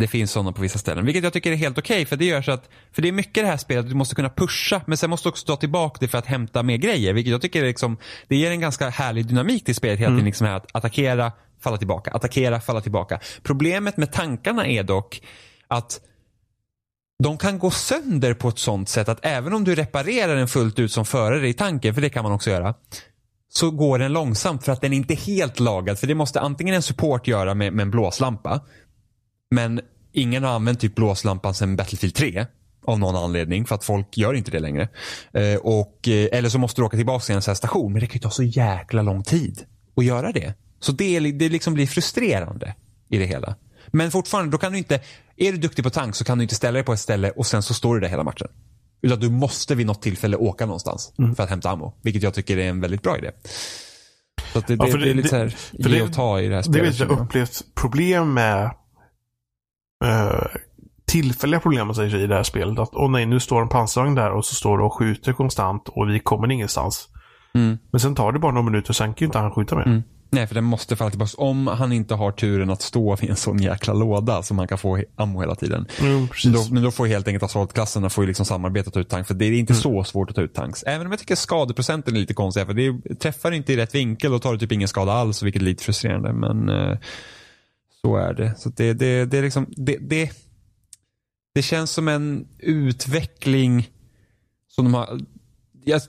Speaker 2: Det finns sådana på vissa ställen. Vilket jag tycker är helt okej okay, för det gör så att, för det är mycket det här spelet du måste kunna pusha men sen måste du också ta tillbaka det för att hämta mer grejer. Vilket jag tycker är liksom, det ger en ganska härlig dynamik till spelet hela tiden. Mm. Liksom här, att attackera, falla tillbaka, attackera, falla tillbaka. Problemet med tankarna är dock att de kan gå sönder på ett sånt sätt att även om du reparerar den fullt ut som förare i tanken, för det kan man också göra, så går den långsamt för att den inte är helt lagad. För det måste antingen en support göra med, med en blåslampa. Men ingen har använt typ blåslampan sedan Battlefield 3. Av någon anledning, för att folk gör inte det längre. Eh, och, eh, eller så måste du åka tillbaka till en sån här station, men det kan ju ta så jäkla lång tid att göra det. Så det, det liksom blir frustrerande i det hela. Men fortfarande, då kan du inte, är du duktig på tank så kan du inte ställa dig på ett ställe och sen så står du där hela matchen. Utan du måste vid något tillfälle åka någonstans mm. för att hämta ammo. Vilket jag tycker är en väldigt bra idé. Så det, ja, det, det, är lite såhär, ge och ta i det här spelet.
Speaker 1: Det är ett upplevt problem med uh, tillfälliga problem säger sig i det här spelet. Att åh nej, nu står en pansarvagn där och så står det och skjuter konstant och vi kommer ingenstans. Mm. Men sen tar det bara några minuter och sen kan ju inte han skjuta mer. Mm.
Speaker 2: Nej, för den måste falla tillbaka. Om han inte har turen att stå vid en sån jäkla låda som han kan få ammo hela tiden.
Speaker 1: Mm,
Speaker 2: då, men då får helt enkelt assaultklasserna får ju liksom samarbeta att ta ut tanks. För det är inte mm. så svårt att ta ut tanks. Även om jag tycker skadeprocenten är lite konstig. För det träffar inte i rätt vinkel och tar du typ ingen skada alls, vilket är lite frustrerande. Men eh, så är det. Så det, det, det är liksom, det, det, det känns som en utveckling som de har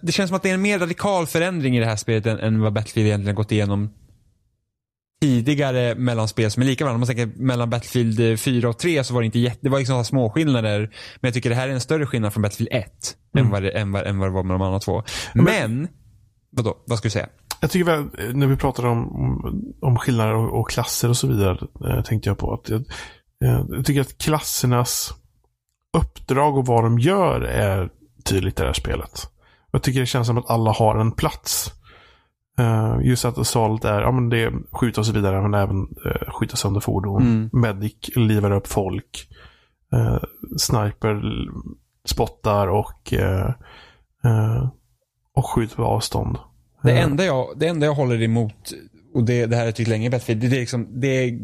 Speaker 2: det känns som att det är en mer radikal förändring i det här spelet än, än vad Battlefield egentligen gått igenom tidigare mellanspel som är lika varandra. Om man tänker mellan Battlefield 4 och 3 så var det inte jätte, det var liksom små skillnader. Men jag tycker det här är en större skillnad från Battlefield 1 mm. än, vad det, än, vad, än vad det var med de andra två. Men, men vadå, vad ska du säga?
Speaker 1: Jag tycker väl, när vi pratar om, om skillnader och, och klasser och så vidare, eh, tänkte jag på att jag, eh, jag tycker att klassernas uppdrag och vad de gör är tydligt i det här spelet. Jag tycker det känns som att alla har en plats. Uh, just att assault är, ja men det är skjuta och så vidare, men även uh, skjuta sönder fordon.
Speaker 2: Mm.
Speaker 1: Medic livar upp folk. Uh, sniper spottar och, och skjuter på avstånd.
Speaker 2: Det enda, jag, det enda jag håller emot, och det, det här har jag tyckt länge i Battlefield, det är, liksom, det är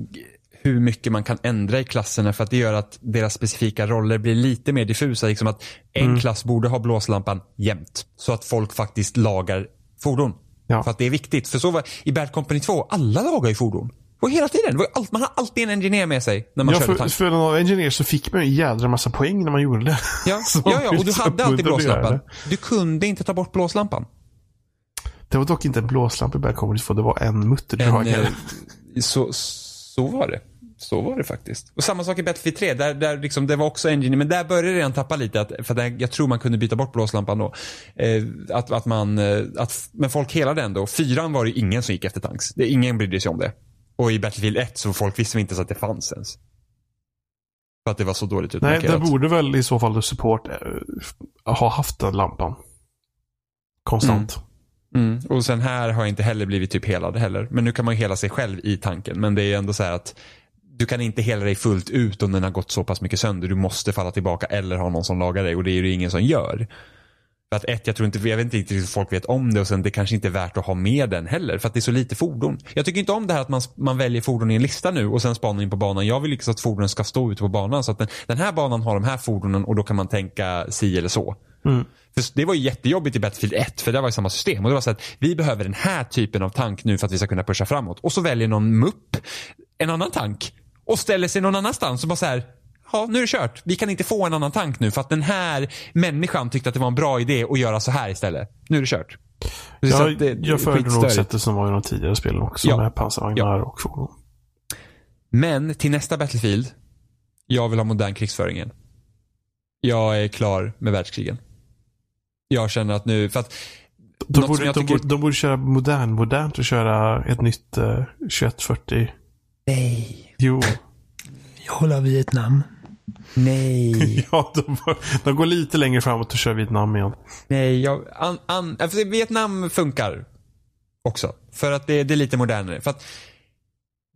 Speaker 2: hur mycket man kan ändra i klasserna för att det gör att deras specifika roller blir lite mer diffusa. Liksom att en mm. klass borde ha blåslampan jämt. Så att folk faktiskt lagar fordon. Ja. För att det är viktigt. För så var i Bad Company 2, alla lagar ju fordon. Och hela tiden. Allt, man har alltid en engineer med sig när man
Speaker 1: ja,
Speaker 2: körde
Speaker 1: tank. För en engineer så fick man en jädra massa poäng när man gjorde det.
Speaker 2: Ja, ja, ja och du hade alltid blåslampan. Du kunde inte ta bort blåslampan.
Speaker 1: Det var dock inte en blåslampa i Bad Company 2, det var en mutterdragare.
Speaker 2: Eh, så, så var det. Så var det faktiskt. Och samma sak i Battlefield 3. Där, där liksom, det var också engine, men där började det redan tappa lite. Att, för där, jag tror man kunde byta bort blåslampan då. Eh, att, att man, eh, att, men folk helade ändå. Fyran var det ingen som gick efter tanks. Det, ingen brydde sig om det. Och i Battlefield 1 så folk visste inte ens att det fanns ens. För att det var så dåligt
Speaker 1: utmarkerat. Nej, det borde väl i så fall support eh, ha haft den lampan. Konstant.
Speaker 2: Mm. Mm. Och sen här har jag inte heller blivit typ helad heller. Men nu kan man ju hela sig själv i tanken. Men det är ändå så här att du kan inte hela dig fullt ut om den har gått så pass mycket sönder. Du måste falla tillbaka eller ha någon som lagar dig och det är det ingen som gör. För att ett, jag tror inte, jag vet inte riktigt hur folk vet om det och sen det kanske inte är värt att ha med den heller för att det är så lite fordon. Jag tycker inte om det här att man, man väljer fordon i en lista nu och sen spanar in på banan. Jag vill liksom att fordonen ska stå ute på banan så att den, den här banan har de här fordonen och då kan man tänka si eller så. Mm. För det var ju jättejobbigt i Battlefield 1 för det var ju samma system. Och det var så att vi behöver den här typen av tank nu för att vi ska kunna pusha framåt. Och så väljer någon mupp en annan tank och ställer sig någon annanstans och bara så här, ja nu är det kört. Vi kan inte få en annan tank nu för att den här människan tyckte att det var en bra idé att göra så här istället. Nu är det kört.
Speaker 1: Ja, det, jag föredrar nog sättet som var i de tidigare spelen också ja. med pansarvagnar ja. och fordon.
Speaker 2: Men till nästa Battlefield, jag vill ha modern krigsföringen. Jag är klar med världskrigen. Jag känner att nu, för att
Speaker 1: de borde, de, tycker... borde, de borde köra modern, modernt och köra ett nytt eh, 2140.
Speaker 2: Nej.
Speaker 1: Jo.
Speaker 3: Jag håller Vietnam.
Speaker 2: Nej.
Speaker 1: ja, de, de, går lite längre framåt och kör Vietnam igen.
Speaker 2: Nej, jag, an, an, Vietnam funkar också. För att det, det, är lite modernare. För att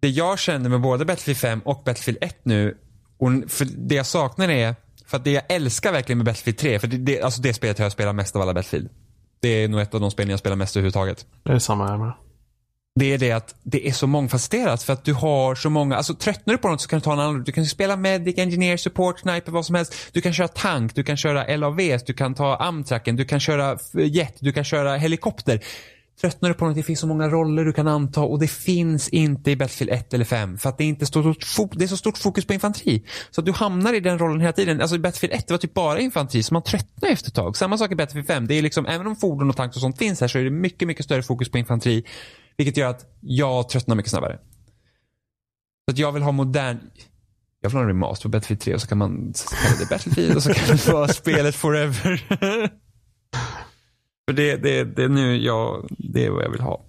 Speaker 2: det jag känner med både Battlefield 5 och Battlefield 1 nu, och för det jag saknar är, för att det jag älskar verkligen med Battlefield 3, för det, det, alltså det spelet har jag spelat mest av alla Battlefield. Det är nog ett av de spelen jag spelar mest överhuvudtaget.
Speaker 1: Det är samma här med
Speaker 2: det är det att det är så mångfacetterat för att du har så många, alltså tröttnar du på något så kan du ta en annan, du kan spela medic, engineer, support, sniper, vad som helst. Du kan köra tank, du kan köra LAVs, du kan ta amtracken, du kan köra jet, du kan köra helikopter. Tröttnar du på något, det finns så många roller du kan anta och det finns inte i Battlefield 1 eller 5 för att det är inte stort, det är så stort fokus på infanteri. Så att du hamnar i den rollen hela tiden. Alltså i Battlefield 1 det var typ bara infanteri så man tröttnar efter ett tag. Samma sak i Battlefield 5. Det är liksom, även om fordon och tank och sånt finns här så är det mycket, mycket större fokus på infanteri. Vilket gör att jag tröttnar mycket snabbare. Så att jag vill ha modern... Jag vill ha en remaster på Battlefield 3 och så kan man kalla det Battlefield och så kan det vara spelet forever. För det, det, det är nu jag, det är vad jag vill ha.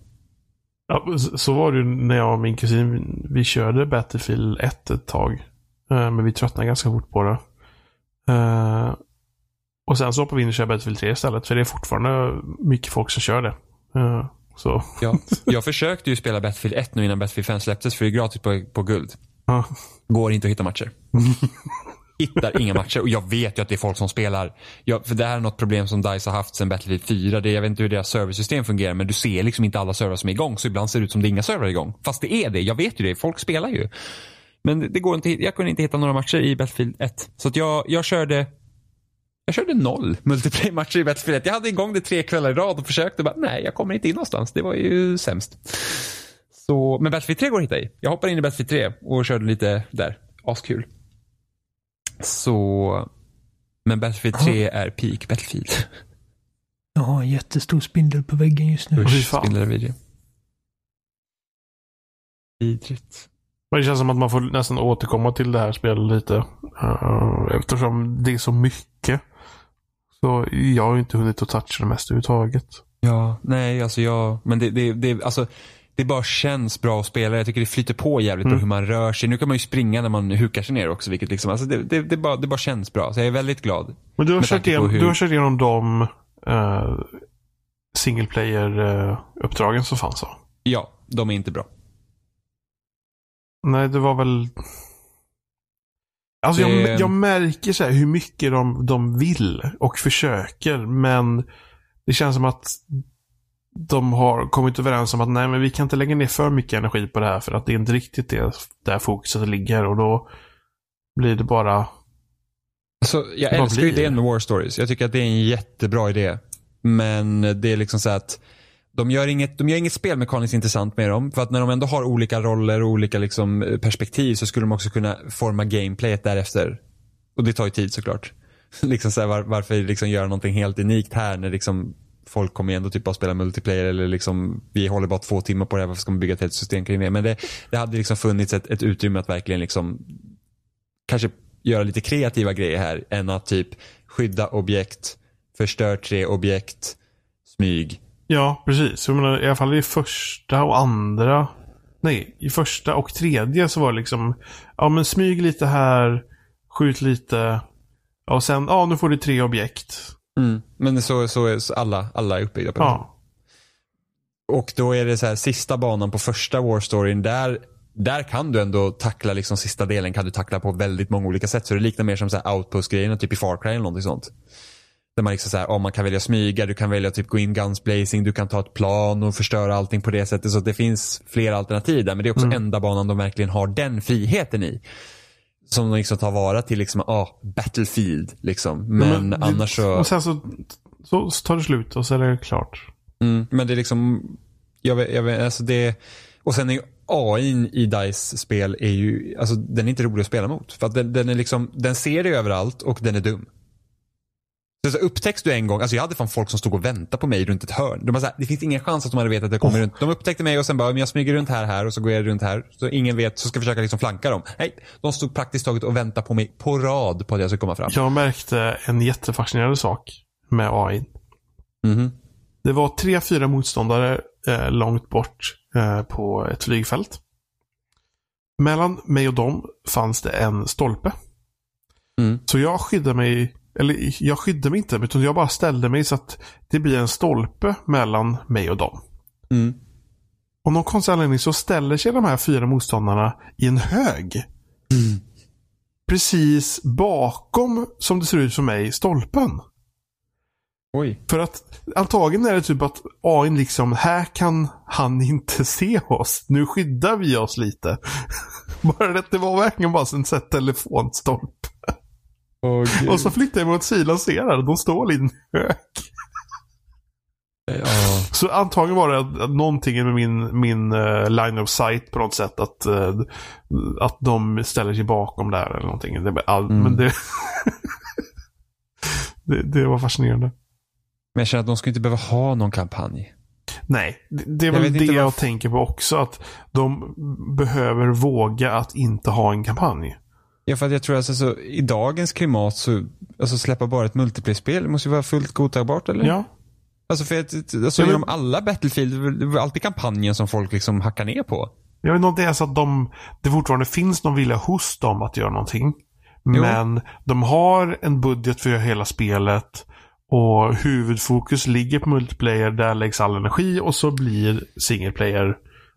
Speaker 1: Ja, så var det när jag och min kusin, vi körde Battlefield 1 ett tag. Eh, men vi tröttnade ganska fort på det. Eh, och sen så hoppade vi in och körde Battlefield 3 istället. För det är fortfarande mycket folk som kör det. Eh, så.
Speaker 2: Ja, jag försökte ju spela Battlefield 1 nu innan Battlefield 5 släpptes för det är gratis på, på guld.
Speaker 1: Ja.
Speaker 2: Går inte att hitta matcher. Hittar inga matcher och jag vet ju att det är folk som spelar. Jag, för det här är något problem som DICE har haft sedan Battlefield 4. Det, jag vet inte hur deras serversystem fungerar men du ser liksom inte alla servrar som är igång. Så ibland ser det ut som det är inga servrar igång. Fast det är det. Jag vet ju det. Folk spelar ju. Men det går inte, jag kunde inte hitta några matcher i Battlefield 1. Så jag, jag körde jag körde noll multiplayer-matcher i Battlefield 1. Jag hade igång det tre kvällar i rad och försökte bara, nej, jag kommer inte in någonstans. Det var ju sämst. Så, men Battlefield 3 går att hitta i. Jag hoppade in i Battlefield 3 och körde lite där. Askul. Så, men Battlefield 3 ja. är peak Battlefield.
Speaker 3: Jag har en jättestor spindel på väggen just nu.
Speaker 2: Usch, spindlar video. Vidrigt.
Speaker 1: Men det känns som att man får nästan återkomma till det här spelet lite. Uh, eftersom det är så mycket. Så jag har inte hunnit att toucha det mesta överhuvudtaget.
Speaker 2: Ja, nej alltså jag, men det, det, det, alltså, det bara känns bra att spela. Jag tycker det flyter på jävligt mm. bra hur man rör sig. Nu kan man ju springa när man hukar sig ner också. Vilket liksom, alltså det, det, det, bara, det bara känns bra. Så jag är väldigt glad.
Speaker 1: Men du har, kört igenom, hur... du har kört igenom de uh, single player-uppdragen som fanns. Så.
Speaker 2: Ja, de är inte bra.
Speaker 1: Nej, det var väl... Alltså
Speaker 2: Det-
Speaker 1: jag, jag märker så här hur mycket de, de vill och försöker, men det känns som att de har kommit överens om att nej, men vi kan inte lägga ner för mycket energi på det här för att det är inte riktigt det där fokuset ligger och då blir det bara...
Speaker 2: Alltså, jag älskar idén med War Stories. Jag tycker att det är en jättebra idé. Men det är liksom så att de gör inget, de gör inget spelmekaniskt intressant med dem. För att när de ändå har olika roller och olika liksom, eh, perspektiv så skulle de också kunna forma gameplayet därefter. Och det tar ju tid såklart. liksom så här, var, varför liksom göra någonting helt unikt här när liksom folk kommer ändå typ bara spela multiplayer eller liksom vi håller bara två timmar på det här, varför ska man bygga ett helt system kring det? Men det, det hade liksom funnits ett, ett utrymme att verkligen liksom kanske göra lite kreativa grejer här än att typ skydda objekt, förstör tre objekt, smyg.
Speaker 1: Ja, precis. Jag menar, I alla fall i första och andra... Nej, i första och tredje så var det liksom... Ja, men smyg lite här, skjut lite. Och sen, ja, nu får du tre objekt.
Speaker 2: Men så, så är så alla, alla är uppbyggda på det.
Speaker 1: Ja.
Speaker 2: Och då är det så här sista banan på första War Storyn där där kan du ändå tackla liksom sista delen kan du tackla på väldigt många olika sätt. Så det liknar mer som så här outpost-grejerna typ i Far Cry eller någonting sånt. Där man liksom så här, oh, man kan välja smyga, du kan välja typ gå in guns blazing, du kan ta ett plan och förstöra allting på det sättet. Så det finns flera alternativ där. Men det är också enda banan de verkligen har den friheten i. Som de liksom tar vara till liksom, ah, Battlefield liksom. Men,
Speaker 1: det-
Speaker 2: annars så.
Speaker 1: Och sen så, så, tar det slut och så är det klart.
Speaker 2: Mm, men det är liksom, jag vet, jag vet, alltså det, och sen är AI i DICE spel är ju, alltså den är inte rolig att spela mot. För att den, den är liksom, den ser dig överallt och den är dum. Så, så upptäcks du en gång, alltså jag hade fan folk som stod och väntade på mig runt ett hörn. De bara så här, det finns ingen chans att de hade vetat att jag kommer runt. De upptäckte mig och sen bara, men jag smyger runt här, här och så går jag runt här. Så ingen vet, så ska jag försöka liksom flanka dem. Nej, de stod praktiskt taget och väntade på mig på rad på att jag skulle komma fram.
Speaker 1: Jag märkte en jättefascinerande sak med AI.
Speaker 2: Mhm.
Speaker 1: Det var tre, fyra motståndare eh, långt bort eh, på ett flygfält. Mellan mig och dem fanns det en stolpe.
Speaker 2: Mm.
Speaker 1: Så jag skyddade mig, eller jag skyddade mig inte, utan jag bara ställde mig så att det blir en stolpe mellan mig och dem.
Speaker 2: Mm.
Speaker 1: Av någon konstig anledning så ställer sig de här fyra motståndarna i en hög. Precis bakom, som det ser ut för mig, stolpen.
Speaker 2: Oj.
Speaker 1: För att antagligen är det typ att AI liksom, här kan han inte se oss. Nu skyddar vi oss lite. bara det, det var verkligen bara en sån
Speaker 2: gud.
Speaker 1: Och så flyttar jag mig åt sidan och ser där, de står i en hög.
Speaker 2: Ja.
Speaker 1: Så antagligen var det att, att någonting med min, min eh, line of sight på något sätt. Att, eh, att de ställer sig bakom där eller någonting. Det, all,
Speaker 2: Mm.
Speaker 1: Men det, det, det var fascinerande.
Speaker 2: Men jag känner att de skulle inte behöva ha någon kampanj.
Speaker 1: Nej, det, det är
Speaker 2: Jag
Speaker 1: väl det jag tänker på också. Att de behöver våga att inte ha en kampanj.
Speaker 2: Ja, för att jag tror alltså, så, i dagens klimat så, alltså släppa bara ett multiplayer-spel måste ju vara fullt godtagbart eller?
Speaker 1: Ja,
Speaker 2: Alltså för att, alltså
Speaker 1: Ja, men-
Speaker 2: genom alla Battlefield, det väl alltid kampanjen som folk liksom hackar ner på.
Speaker 1: jag vet inte om det är så att de, det fortfarande finns någon vilja hos dem att göra någonting.
Speaker 2: Jo.
Speaker 1: Men de har en budget för hela spelet. Och huvudfokus ligger på multiplayer. Där läggs all energi och så blir single player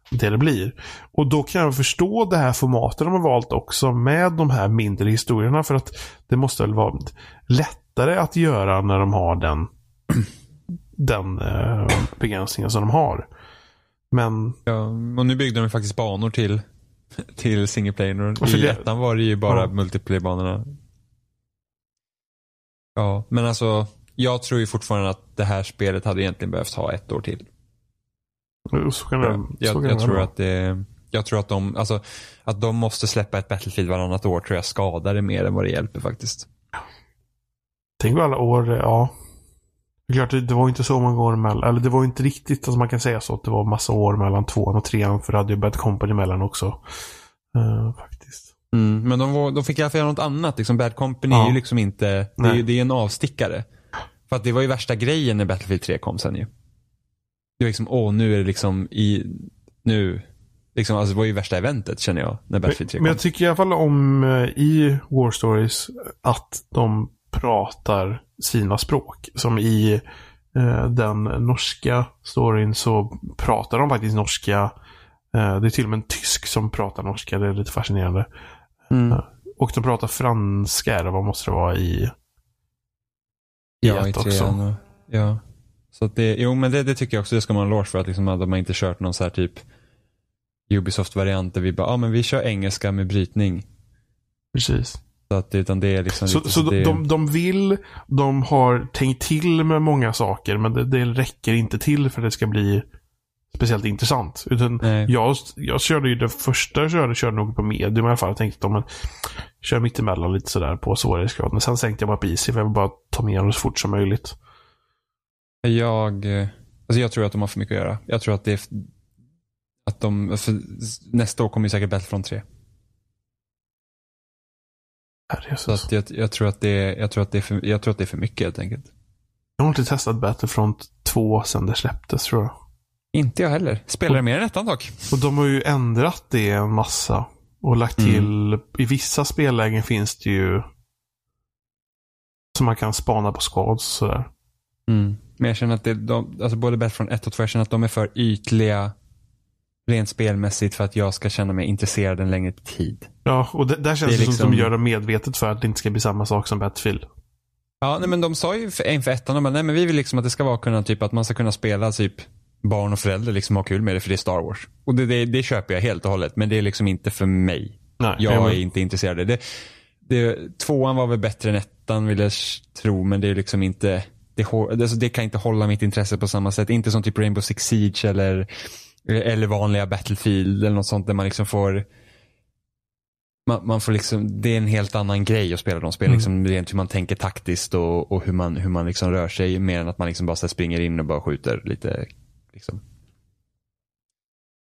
Speaker 1: det det blir. Och då kan jag förstå det här formatet de har valt också med de här mindre historierna. För att det måste väl vara lättare att göra när de har den, den eh, begränsningen som de har. Men
Speaker 2: Ja, och nu byggde de faktiskt banor till, till single player. I ettan var det ju bara
Speaker 1: Ja.
Speaker 2: multiplayer-banorna. Ja, men alltså jag tror ju fortfarande att det här spelet hade egentligen behövt ha ett år till.
Speaker 1: Så kan så
Speaker 2: Jag,
Speaker 1: kan
Speaker 2: jag, tror att det, jag tror att de, alltså, att de måste släppa ett Battlefield varannat år tror jag skadar det mer än vad det hjälper faktiskt.
Speaker 1: Tänk på alla år, ja. Det är klart, det, det var inte så många år mellan, eller det var inte riktigt, alltså man kan säga så att det var massa år mellan tvåan och trean, för det hade ju Bad Company emellan också. Eh, faktiskt.
Speaker 2: Mm, men de, var, de fick i alla fall göra något annat. Liksom Bad Company
Speaker 1: Ja.
Speaker 2: är ju liksom inte, det är, det är en avstickare. För att det var ju värsta grejen när Battlefield 3 kom sen ju. Det var liksom, åh nu är det liksom i, nu, liksom, alltså det var ju värsta eventet känner jag när Battlefield 3
Speaker 1: Men
Speaker 2: kom.
Speaker 1: jag tycker i alla fall om eh, i War Stories att de pratar sina språk. Som i eh, den norska storyn så pratar de faktiskt norska. Eh, det är till och med en tysk som pratar norska. Det är lite fascinerande.
Speaker 2: Mm.
Speaker 1: Och de pratar franska, eller vad måste det vara i?
Speaker 2: Ja, i
Speaker 1: ett
Speaker 2: trean. och- Ja. Så att det, jo men det, det tycker jag också, det ska man ha en eloge för att liksom, de har inte kört någon så här typ Ubisoft-variant där vi bara, ja ah, men vi kör engelska med brytning.
Speaker 1: Precis.
Speaker 2: Så att, utan det är liksom
Speaker 1: Så,
Speaker 2: lite,
Speaker 1: så
Speaker 2: det,
Speaker 1: de, de vill, de har tänkt till med många saker, men det, det räcker inte till för att det ska bli speciellt intressant. Utan
Speaker 2: Nej.
Speaker 1: jag, jag körde ju det första jag körde, körde nog på medium i alla fall. Jag tänkte att kör mittemellan lite sådär på svårighetsgrad. Men sen sänkte jag bara på easy för jag vill bara ta med det så fort som möjligt.
Speaker 2: Jag, eh, alltså jag tror att de har för mycket att göra. Jag tror att det är, att de, nästa år kommer ju säkert Battlefront 3. Så
Speaker 1: Herrejösses.
Speaker 2: att jag, jag, tror att det är, jag, tror att det är för, jag tror att det är för mycket helt enkelt.
Speaker 1: Jag har inte testat Battlefront 2 sedan det släpptes tror jag.
Speaker 2: Inte jag heller. Spelar det mer än ettan dock.
Speaker 1: Och de har ju ändrat det en massa. Och lagt
Speaker 2: Mm.
Speaker 1: till, i vissa spellägen finns det ju som man kan spana på skads och sådär.
Speaker 2: Mm. Men jag känner att det, de, alltså både Battlefront 1 och 2, jag känner att de är för ytliga rent spelmässigt för att jag ska känna mig intresserad en längre tid.
Speaker 1: Ja, och det, där känns
Speaker 2: Det
Speaker 1: det,
Speaker 2: är
Speaker 1: som att de
Speaker 2: liksom-
Speaker 1: gör det medvetet för att det inte ska bli samma sak som Battlefield.
Speaker 2: Ja, nej, men de sa ju för, inför ettan, de bara, nej men vi vill liksom att det ska vara kunna, typ att man ska kunna spela typ barn och förälder liksom ha kul med det för det är Star Wars. Och det, det, det köper jag helt och hållet, men det är liksom inte för mig.
Speaker 1: Nej,
Speaker 2: Jag
Speaker 1: men-
Speaker 2: är inte intresserad det. det. Tvåan var väl bättre än ettan vill jag tro, men det är liksom inte, det, alltså, det kan inte hålla mitt intresse på samma sätt. Inte som typ Rainbow Six Siege eller, eller vanliga Battlefield eller något sånt där man liksom får man, man får liksom, det är en helt annan grej att spela de spelen.
Speaker 1: Mm.
Speaker 2: Liksom, rent hur man tänker taktiskt och, och hur man, hur man liksom rör sig mer än att man liksom bara springer in och bara skjuter lite. Liksom.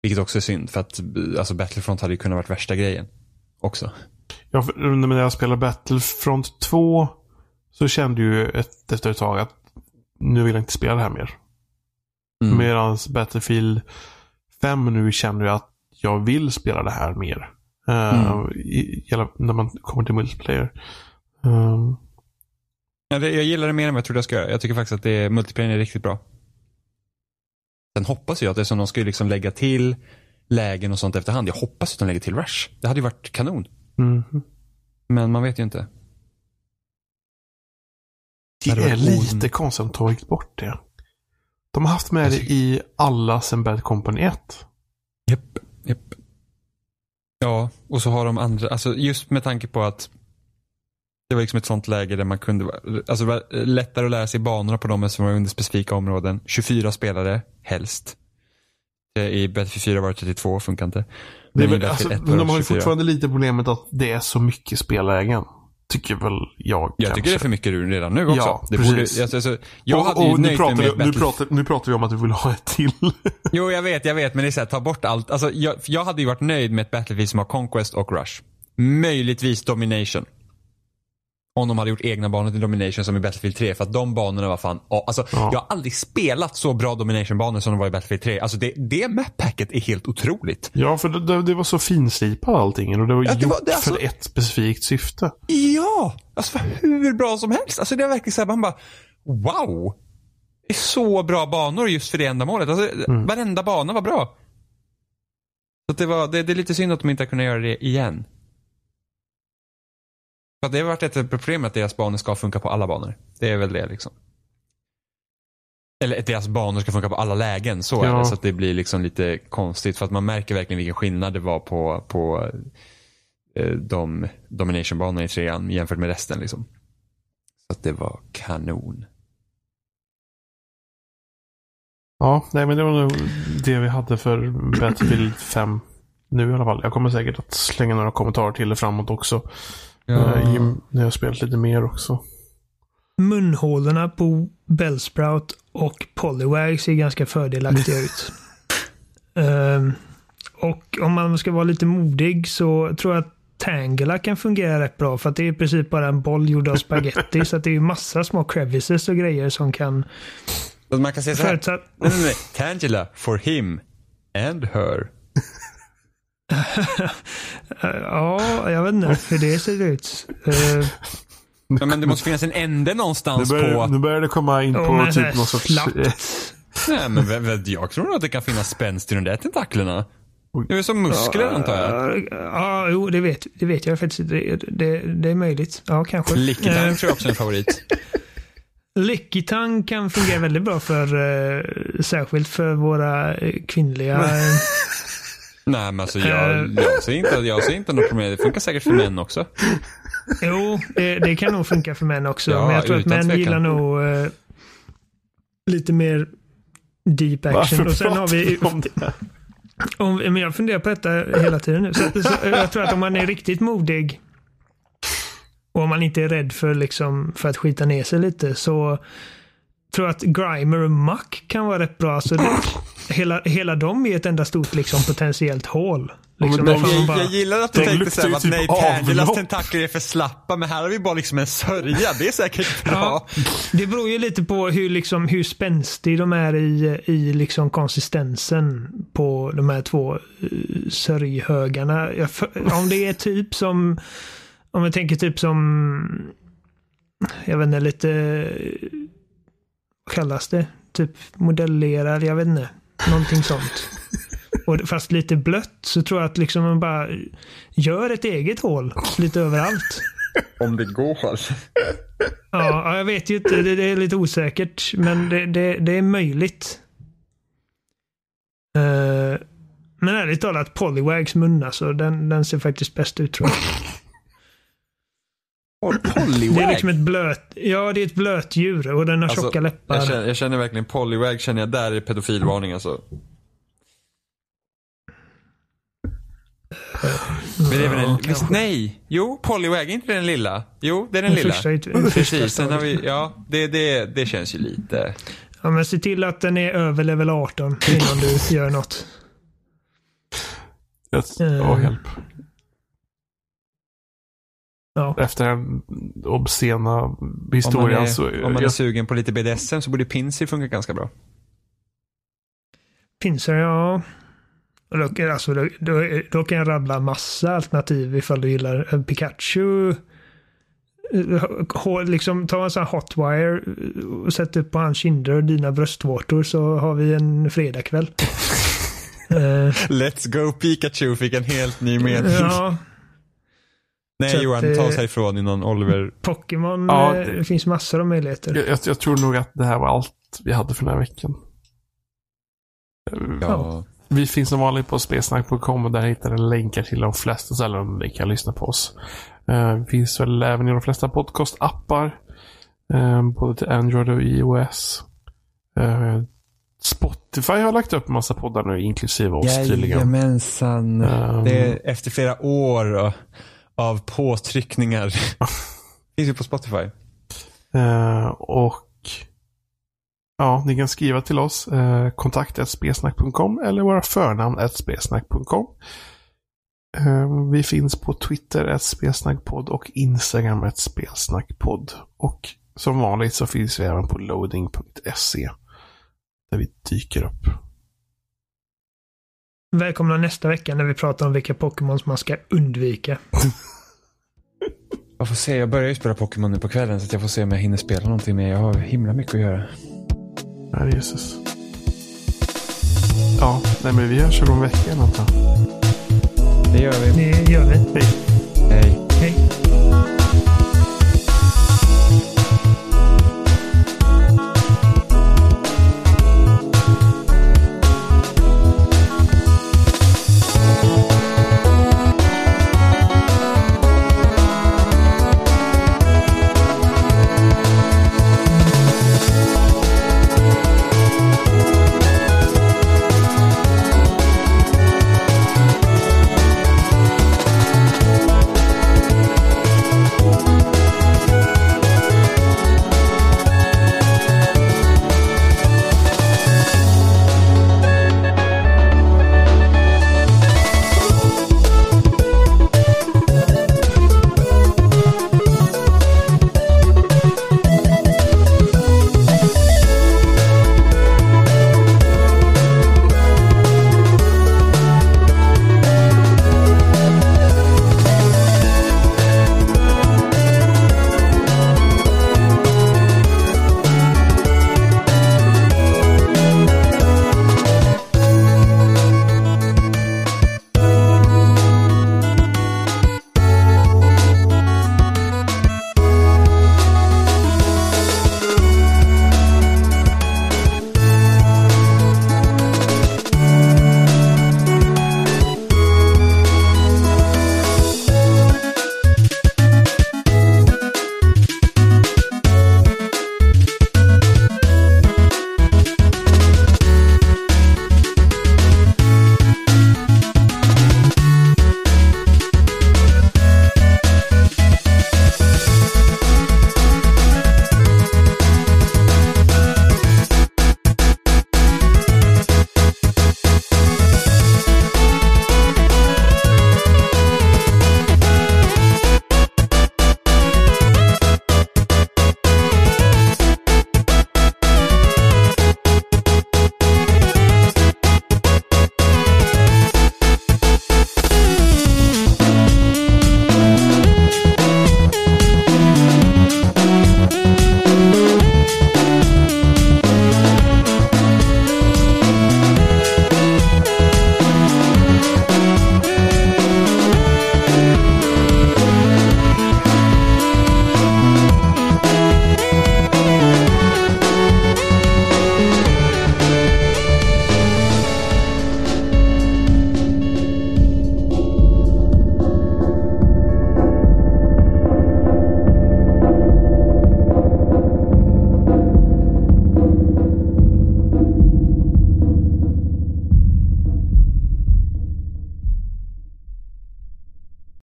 Speaker 2: Vilket också är synd för att alltså Battlefront hade ju kunnat varit värsta grejen också.
Speaker 1: Ja, när jag spelade Battlefront 2 så kände ju ett, efter ett tag att nu vill jag inte spela det här mer.
Speaker 2: Mm.
Speaker 1: Medan Battlefield 5 nu känner jag att jag vill spela det här mer. Eh,
Speaker 2: Mm.
Speaker 1: i, när man kommer till multiplayer. Um,
Speaker 2: Ja, det, jag gillar det mer än vad jag trodde jag skulle göra. Jag tycker faktiskt att det, multiplayer är riktigt bra. Sen hoppas jag att det är som de ska liksom lägga till lägen och sånt efterhand. Jag hoppas att de lägger till Rush. Det hade ju varit kanon.
Speaker 1: mhm.
Speaker 2: Men man vet ju inte.
Speaker 1: Det är lite konstigt att de tagit bort det. De har haft med det
Speaker 2: tycker-
Speaker 1: i alla sen Bad Company 1.
Speaker 2: Japp, japp. Ja, och så har de andra, alltså just med tanke på att det var liksom ett sånt läge där man kunde, alltså det var lättare att lära sig banorna på dem som var under specifika områden. 24 spelare, helst. I Battlefield 4 var det 32, funkar inte. Men i
Speaker 1: väl, alltså,
Speaker 2: Battlefield 1
Speaker 1: men
Speaker 2: var
Speaker 1: de har ju
Speaker 2: 24.
Speaker 1: fortfarande lite problemet att det är så mycket spellägen. Tycker väl jag
Speaker 2: Jag
Speaker 1: kanske.
Speaker 2: tycker det är för mycket ur redan nu också.
Speaker 1: Ja,
Speaker 2: det
Speaker 1: precis.
Speaker 2: Borde, alltså, alltså, jag
Speaker 1: och,
Speaker 2: hade ju
Speaker 1: och nu, pratar
Speaker 2: med
Speaker 1: nu, pratar, nu pratar vi om att vi vill ha ett till.
Speaker 2: Jo, jag vet, jag vet. Men det är så här, ta bort allt. Alltså, jag, jag hade ju varit nöjd med ett Battlefield som har Conquest och Rush. Möjligtvis Domination. Om de hade gjort egna banor till Domination som i Battlefield 3. För att de banorna var fan, alltså
Speaker 1: Ja.
Speaker 2: jag har aldrig spelat så bra Domination-banor som de var i Battlefield 3. Alltså det, det map-packet är helt otroligt.
Speaker 1: ja, för det, det, det var så finslipat allting. Och det var
Speaker 2: Ja, det
Speaker 1: gjort
Speaker 2: var- det alltså-
Speaker 1: för ett specifikt syfte.
Speaker 2: Ja! Alltså för hur bra som helst. Alltså det är verkligen så här, man bara, wow! Det är så bra banor just för det ändamålet. Alltså,
Speaker 1: Mm.
Speaker 2: Varenda bana var bra. Så det, var, det, det är lite synd att de inte har kunnat göra det igen. För det har varit ett problem att deras banor ska funka på alla banor. Det är väl det liksom. Eller att deras banor ska funka på alla lägen, så är
Speaker 1: Ja.
Speaker 2: det. Så att det blir liksom lite konstigt. För att man märker verkligen vilken skillnad det var på, på eh, de domination-banorna i trean jämfört med resten. Liksom. Så att det var kanon.
Speaker 1: Ja, nej men det var nog det vi hade för Battlefield 5 nu i alla fall. Jag kommer säkert att slänga några kommentarer till det framåt också. Eh, i- när jag spelat lite mer också.
Speaker 3: Munhålorna på Bellsprout och Polywag ser ganska fördelaktiga ut. Ehm, och om man ska vara lite modig så tror jag att Tangela kan fungera rätt bra för att det är i princip bara en boll gjord av spaghetti så att det är ju massa små crevices och grejer som kan...
Speaker 2: Man kan säga så här.
Speaker 3: Förutsatt,
Speaker 2: Nej, nej, nej. Tangela for him and her.
Speaker 3: ja, jag vet inte hur det ser ut. Eh,
Speaker 2: Ja, men det måste finnas en ände
Speaker 1: Nu
Speaker 2: någonstans
Speaker 1: börjar,
Speaker 2: på...
Speaker 1: nu börjar det komma in
Speaker 3: Ja,
Speaker 1: på
Speaker 3: men
Speaker 1: typ någon sorts...
Speaker 2: Nej, men jag tror nog att det kan finnas spänst i de där tentaklerna. Det är som muskler antar jag.
Speaker 3: Ja, Ja, jo, det vet, det vet jag faktiskt. Det, det, det är möjligt. Ja, kanske.
Speaker 2: Lickitung
Speaker 3: Eh,
Speaker 2: tror jag också är en favorit.
Speaker 3: Lickitung kan fungera väldigt bra för, eh, särskilt för våra kvinnliga... eh,
Speaker 2: Nej, men alltså jag, jag ser inte, jag ser inte något problem. Det funkar säkert för män också.
Speaker 3: jo, det, det kan nog funka för män också.
Speaker 2: Ja,
Speaker 3: men jag tror att män
Speaker 2: tvekan.
Speaker 3: gillar nog eh, lite mer deep action.
Speaker 1: Varför
Speaker 3: Och sen har vi...
Speaker 1: om det?
Speaker 3: Om, men jag funderar på detta hela tiden nu. Så, så, jag tror att om man är riktigt modig och om man inte är rädd för, liksom, för att skita ner sig lite så tror att Grimer och Muck kan vara rätt bra. Så det, hela, hela dem är ett enda stort liksom, potentiellt hål. Liksom, man
Speaker 2: Jag,
Speaker 3: bara-
Speaker 2: jag gillar att du tänkte
Speaker 1: ju
Speaker 2: att
Speaker 1: typ
Speaker 2: nej, Tangelas tentakler är för slappa, men här har vi bara liksom en sörja. Det är säkert bra.
Speaker 3: Ja, det beror ju lite på hur, liksom, hur spänstig de är i, i liksom konsistensen på de här två uh, sörjhögarna. Jag, för- om det är typ som, om jag tänker typ som, jag vet inte, lite, kallas det? Typ modellerad, jag vet inte. Någonting sånt. Och fast lite blött så tror jag att liksom man bara gör ett eget hål lite överallt.
Speaker 2: Om det går.
Speaker 3: Ja, ja, jag vet ju inte. Det, det är lite osäkert. Men det, det, det är möjligt. Eh, men ärligt talat, Polywags mun alltså, den, den ser faktiskt bäst ut tror jag. Det är liksom ett blöt, ja det är ett blötdjur och den har
Speaker 2: Alltså,
Speaker 3: tjocka läppar.
Speaker 2: Jag känner, jag känner verkligen Polywag, känner jag, där är pedofilvarning alltså. Men det är väl en,
Speaker 3: Ja,
Speaker 2: visst, nej, jo, Polywag, är inte den lilla? Jo, det är den,
Speaker 3: Den
Speaker 2: lilla.
Speaker 3: första, den
Speaker 2: Precis, sen har vi, ja, det, det, det känns ju lite.
Speaker 3: Ja, men se till att den är över level 18 innan du gör något. Eh.
Speaker 1: Åh, hjälp.
Speaker 3: Ja.
Speaker 1: Efter den obscena
Speaker 2: Om man,
Speaker 1: historien
Speaker 2: är,
Speaker 1: så...
Speaker 2: om man är
Speaker 1: jag,
Speaker 2: sugen på lite BDSM så borde Pinsy funka ganska bra.
Speaker 3: Pinsar, ja. Och Då, alltså, då, då, då kan jag rabbla massa alternativ ifall du gillar en Pikachu. Eh, Liksom, ta en sån här hotwire eh, och sätt upp på hans kinder och dina bröstvårtor så har vi en fredagkväll. Eh,
Speaker 2: Let's go Pikachu fick en helt ny mening.
Speaker 3: ja,
Speaker 2: Nej
Speaker 3: så att,
Speaker 2: Johan, ta oss
Speaker 3: eh,
Speaker 2: härifrån innan Oliver.
Speaker 3: Pokémon,
Speaker 1: Ja,
Speaker 3: eh,
Speaker 1: det-
Speaker 3: finns massor av möjligheter.
Speaker 1: jag, jag, jag tror nog att det här var allt vi hade för den här veckan.
Speaker 2: Ja.
Speaker 1: Vi finns som vanligt på spelsnack.com och där hittar ni länkar till de flesta ställen där ni kan lyssna på oss. Eh, Vi finns väl även i de flesta podcastappar. eh, Både till Android och iOS. Spotify har lagt upp en massa poddar nu, inklusive oss tydligen.
Speaker 2: Jajamensan.
Speaker 1: Ehm.
Speaker 2: Det är efter flera år av- av påtryckningar. Finns ju på Spotify.
Speaker 1: Eh, och ja, ni kan skriva till oss. Eh, kontakt.spesnack.com eller våra förnamn spesnack.com. Eh, vi finns på Twitter spelsnackpodd och Instagram spelsnackpodd. Och som vanligt så finns vi även på loading.se. Där vi dyker upp.
Speaker 3: Välkomna nästa vecka när vi pratar om vilka Pokémons man ska undvika.
Speaker 2: Jag får se, jag börjar ju spela Pokémon nu på kvällen så att jag får se om jag hinner spela någonting mer. Jag har himla mycket att göra.
Speaker 1: Herre Jesus. Ja, nej men vi hörs om en vecka antar.
Speaker 2: Det gör vi.
Speaker 3: Det gör vi.
Speaker 1: Hej.
Speaker 2: Hej.